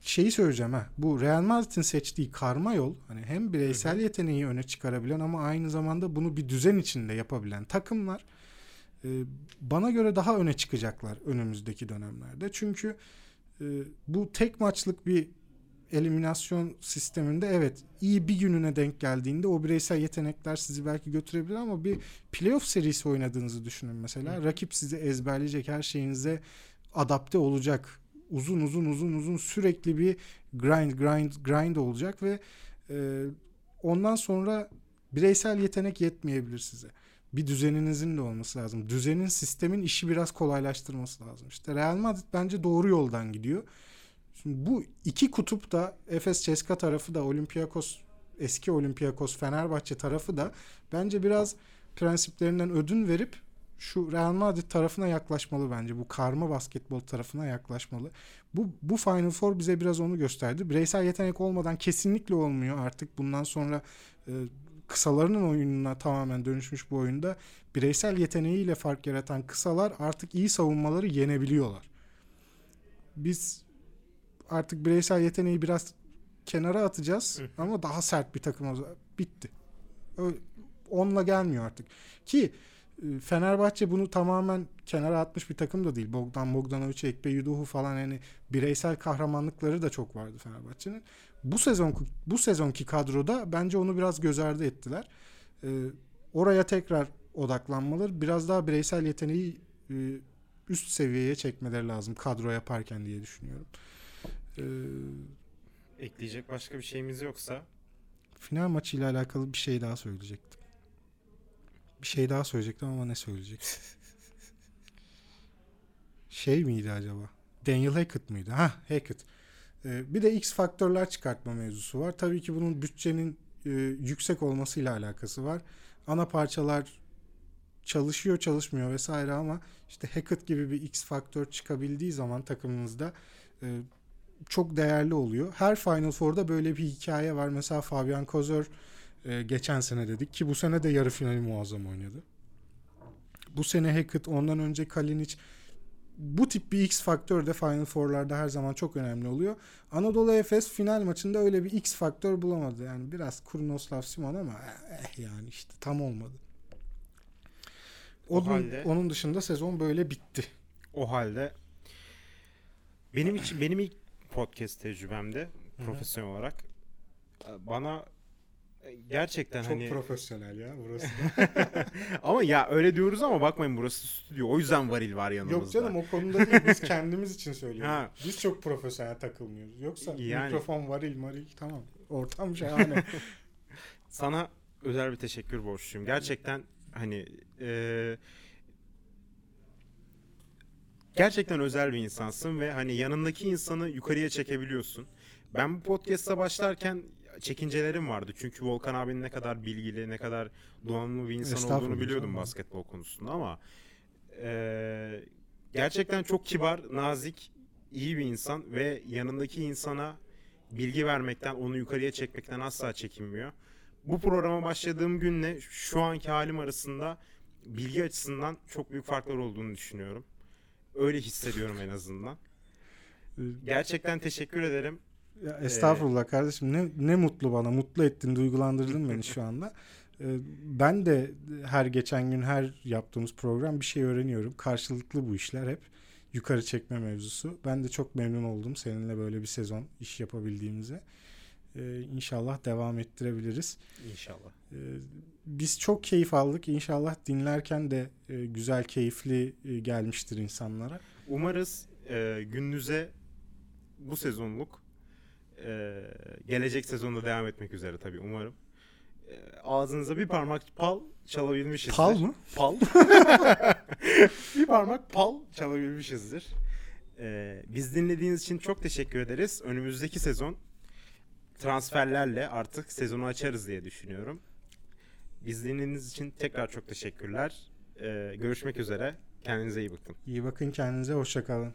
Şeyi söyleyeceğim ha. Bu Real Madrid'in seçtiği karma yol hani hem bireysel yeteneği öne çıkarabilen ama aynı zamanda bunu bir düzen içinde yapabilen takımlar e, bana göre daha öne çıkacaklar önümüzdeki dönemlerde. Çünkü e, bu tek maçlık bir eliminasyon sisteminde evet iyi bir gününe denk geldiğinde o bireysel yetenekler sizi belki götürebilir ama bir playoff serisi oynadığınızı düşünün mesela. Hı. Rakip sizi ezberleyecek her şeyinize adapte olacak. Uzun uzun uzun uzun sürekli bir grind grind grind olacak ve e, ondan sonra bireysel yetenek yetmeyebilir size. Bir düzeninizin de olması lazım. Düzenin sistemin işi biraz kolaylaştırması lazım. İşte Real Madrid bence doğru yoldan gidiyor. Şimdi bu iki kutup da Efes Ceska tarafı da Olympiakos eski Olympiakos Fenerbahçe tarafı da bence biraz prensiplerinden ödün verip şu Real Madrid tarafına yaklaşmalı bence. Bu karma basketbol tarafına yaklaşmalı. Bu bu Final Four bize biraz onu gösterdi. Bireysel yetenek olmadan kesinlikle olmuyor artık. Bundan sonra e, kısalarının oyununa tamamen dönüşmüş bu oyunda bireysel yeteneğiyle fark yaratan kısalar artık iyi savunmaları yenebiliyorlar. Biz artık bireysel yeteneği biraz kenara atacağız ama daha sert bir takım bitti. Ö- Onunla gelmiyor artık. Ki e, Fenerbahçe bunu tamamen kenara atmış bir takım da değil. Bogdan Bogdanovic, Ekpe Yuduhu falan yani bireysel kahramanlıkları da çok vardı Fenerbahçe'nin. Bu sezon bu sezonki kadroda bence onu biraz göz ardı ettiler. E, oraya tekrar odaklanmaları, biraz daha bireysel yeteneği e, üst seviyeye çekmeleri lazım kadro yaparken diye düşünüyorum. E, Ekleyecek başka bir şeyimiz yoksa final maçıyla alakalı bir şey daha söyleyecektim. Bir şey daha söyleyecektim ama ne söyleyecektim? şey miydi acaba? Daniel Hackett mıydı? Ha Hackett. Ee, bir de X faktörler çıkartma mevzusu var. Tabii ki bunun bütçenin e, yüksek olmasıyla alakası var. Ana parçalar çalışıyor çalışmıyor vesaire ama işte Hackett gibi bir X faktör çıkabildiği zaman takımınızda e, çok değerli oluyor. Her Final Four'da böyle bir hikaye var. Mesela Fabian Kozor e, geçen sene dedik ki bu sene de yarı finali muazzam oynadı. Bu sene Hackett, ondan önce Kalinic bu tip bir X faktör de Final Four'larda her zaman çok önemli oluyor. Anadolu Efes final maçında öyle bir X faktör bulamadı. Yani biraz Kurnoslav Simon ama eh yani işte tam olmadı. O Onun, halde- onun dışında sezon böyle bitti. O halde benim için benim ilk podcast tecrübemde profesyonel olarak bana gerçekten Çok hani profesyonel ya burası. ama ya öyle diyoruz ama bakmayın burası stüdyo. O yüzden varil var yanımızda. Yok canım o konuda değil. Biz kendimiz için söylüyoruz. Ha. Biz çok profesyonel takılmıyoruz. Yoksa Yani- mikrofon varil maril tamam. Ortam şahane. Sana özel bir teşekkür borçluyum. Gerçekten hani e, gerçekten özel bir insansın ve hani yanındaki insanı yukarıya çekebiliyorsun. Ben bu podcast'a başlarken çekincelerim vardı. Çünkü Volkan abinin ne kadar bilgili, ne kadar donanımlı bir insan olduğunu biliyordum basketbol konusunda ama e, gerçekten çok kibar, nazik, iyi bir insan ve yanındaki insana bilgi vermekten, onu yukarıya çekmekten asla çekinmiyor. Bu programa başladığım günle şu anki halim arasında bilgi açısından çok büyük farklar olduğunu düşünüyorum. Öyle hissediyorum en azından. Gerçekten teşekkür ederim. Ya estağfurullah kardeşim ne, ne mutlu bana mutlu ettin duygulandırdın beni şu anda. Ee, Ben de her geçen gün her yaptığımız program bir şey öğreniyorum. Karşılıklı bu işler hep yukarı çekme mevzusu. Ben de çok memnun oldum seninle böyle bir sezon iş yapabildiğimize. Ee, İnşallah devam ettirebiliriz. İnşallah. Ee, Biz çok keyif aldık. İnşallah dinlerken de e, güzel, keyifli e, gelmiştir insanlara. Umarız e, gününüze bu sezonluk e, gelecek sezonda devam etmek üzere tabii umarım. E, ağzınıza bir parmak pal çalabilmişizdir. Pal mı? Pal. bir parmak pal çalabilmişizdir. E, biz dinlediğiniz için çok teşekkür ederiz. Önümüzdeki sezon transferlerle artık sezonu açarız diye düşünüyorum. Biz dinlediğiniz için tekrar çok teşekkürler. E, görüşmek üzere. Kendinize iyi bakın. İyi bakın kendinize. Hoşçakalın.